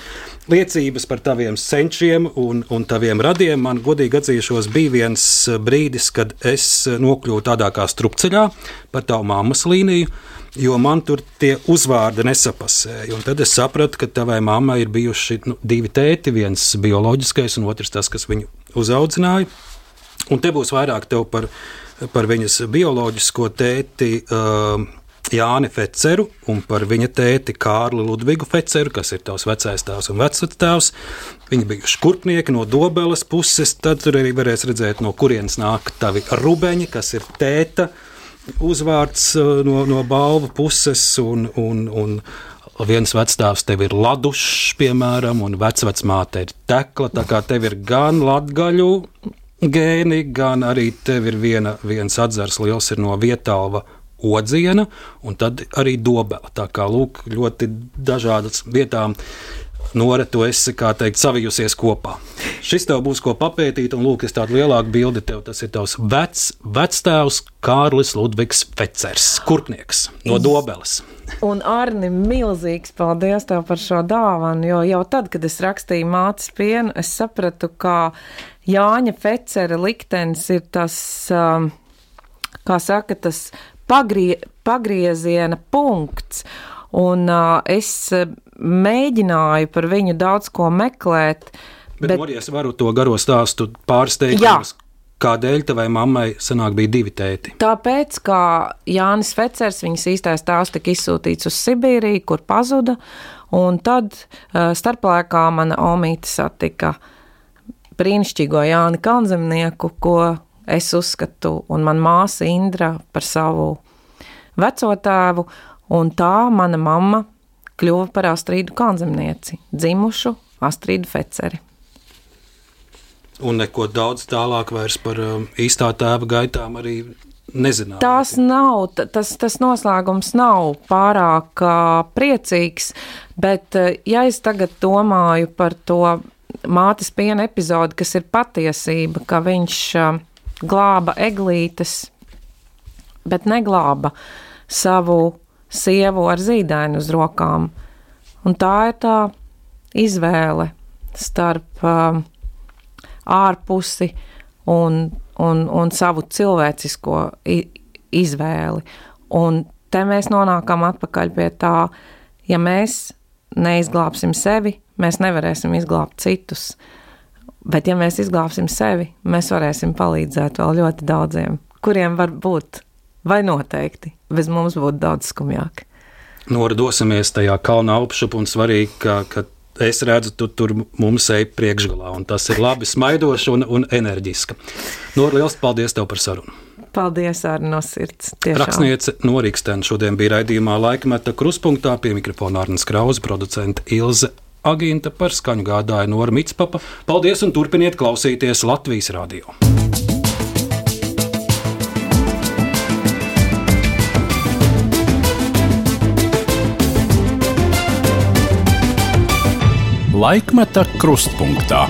liecības par taviem senčiem un, un taviem radiem. Man godīgi atzīšos, bija viens brīdis, kad es nokļuvu tādā kā strupceļā par tavu mammas līniju. Jo man tur tie uzvārdi nesapasēja. Tad es sapratu, ka tavai mammai ir bijuši nu, divi tēti, viens bioloģiskais un otrs tas, kas viņu uzaudzināja. Un te būs vairāk par, par viņas bioloģisko tēti uh, Jāni Feceru un par viņa tēti Kārli Ludvigu Feceru, kas ir tavs vecais tēvs un vecvectēvs. Viņi bija škurpnieki no dobeles puses, tad tur arī varēs redzēt, no kurienes nāk tavi rubeņi, kas ir tēta uzvārds uh, no, no balvu puses. Un, un, un viens vecāks tev ir ladušs, piemēram, un vecmāte ir tekla. Tā kā tev ir gan latgaļu gēni, gan arī tev ir viena, viens atzars liels ir no vietālva odziena, un tad arī dobela. Tā kā lūk, ļoti dažādas vietām. Nora, tu esi, kā teikt, savijusies kopā. Šis tev būs ko papētīt, un lūk, es tādu lielāku bildi tev. Tas ir tavs vec, vectēvs Kārlis Ludvigs Fecers, kurpnieks no Dobeles. Un Arni, milzīgs paldies tev par šo dāvanu, jo jau tad, kad es rakstīju mātes pienu, es sapratu, ka Jāņa Fecera liktenis ir tas, um, kā saka, tas pagrie, pagrieziena punkts. Un uh, es uh, mēģināju par viņu daudz ko meklēt. Bet, bet Nori, es varu to garo stāstu pārsteigt. Jā. Kādēļ tavai mammai sanāk bija divi tēti? Tāpēc, ka Jānis Fecers, viņas īstais tēvs, tika izsūtīts uz Sibīriju, kur pazuda, un tad uh, starplaikā mana omīte satika brīnišķīgo Jāni Kalnzemnieku, ko es uzskatu, un man māsa Indra par savu veco tēvu, un tā mana mamma kļuva par Astrīdu Kalnzemnieci, dzimušu Astrīdu Feceri. Un neko daudz tālāk vairs par um, īstā tēva gaitām arī nezinām. Tās nav, tas, tas noslēgums nav pārāk uh, priecīgs, bet uh, ja es tagad domāju par to mātes piena epizodi, kas ir patiesība, ka viņš uh, glāba eglītes, bet neglāba savu sievu ar zīdaini uz rokām. Un tā ir tā izvēle starp uh, ārpusi un, un, un savu cilvēcisko izvēli. Un te mēs nonākam atpakaļ pie tā, ja mēs neizglābsim sevi, mēs nevarēsim izglābt citus. Bet, ja mēs izglābsim sevi, mēs varēsim palīdzēt vēl ļoti daudziem, kuriem var būt, vai noteikti, bez mums būtu daudz skumjāk. Nora dosimies tajā kalna augšup un svarīgi, ka, ka es redzu, tu tur mums ej priekšgalā, un tas ir labi smaidoši un, un enerģiski. Nora, liels paldies tev par sarunu! Paldies, arī no sirds. Tiešām. Rakstniece Norikstena šodien bija raidījumā laikmeta kruspunktā pie mikrofona Arnas Krauza, producenta Ilze Agīnta par skaņu gādāja Nora Mitspapa. Paldies un turpiniet klausīties Latvijas radio! Laikmeta krustpunktā.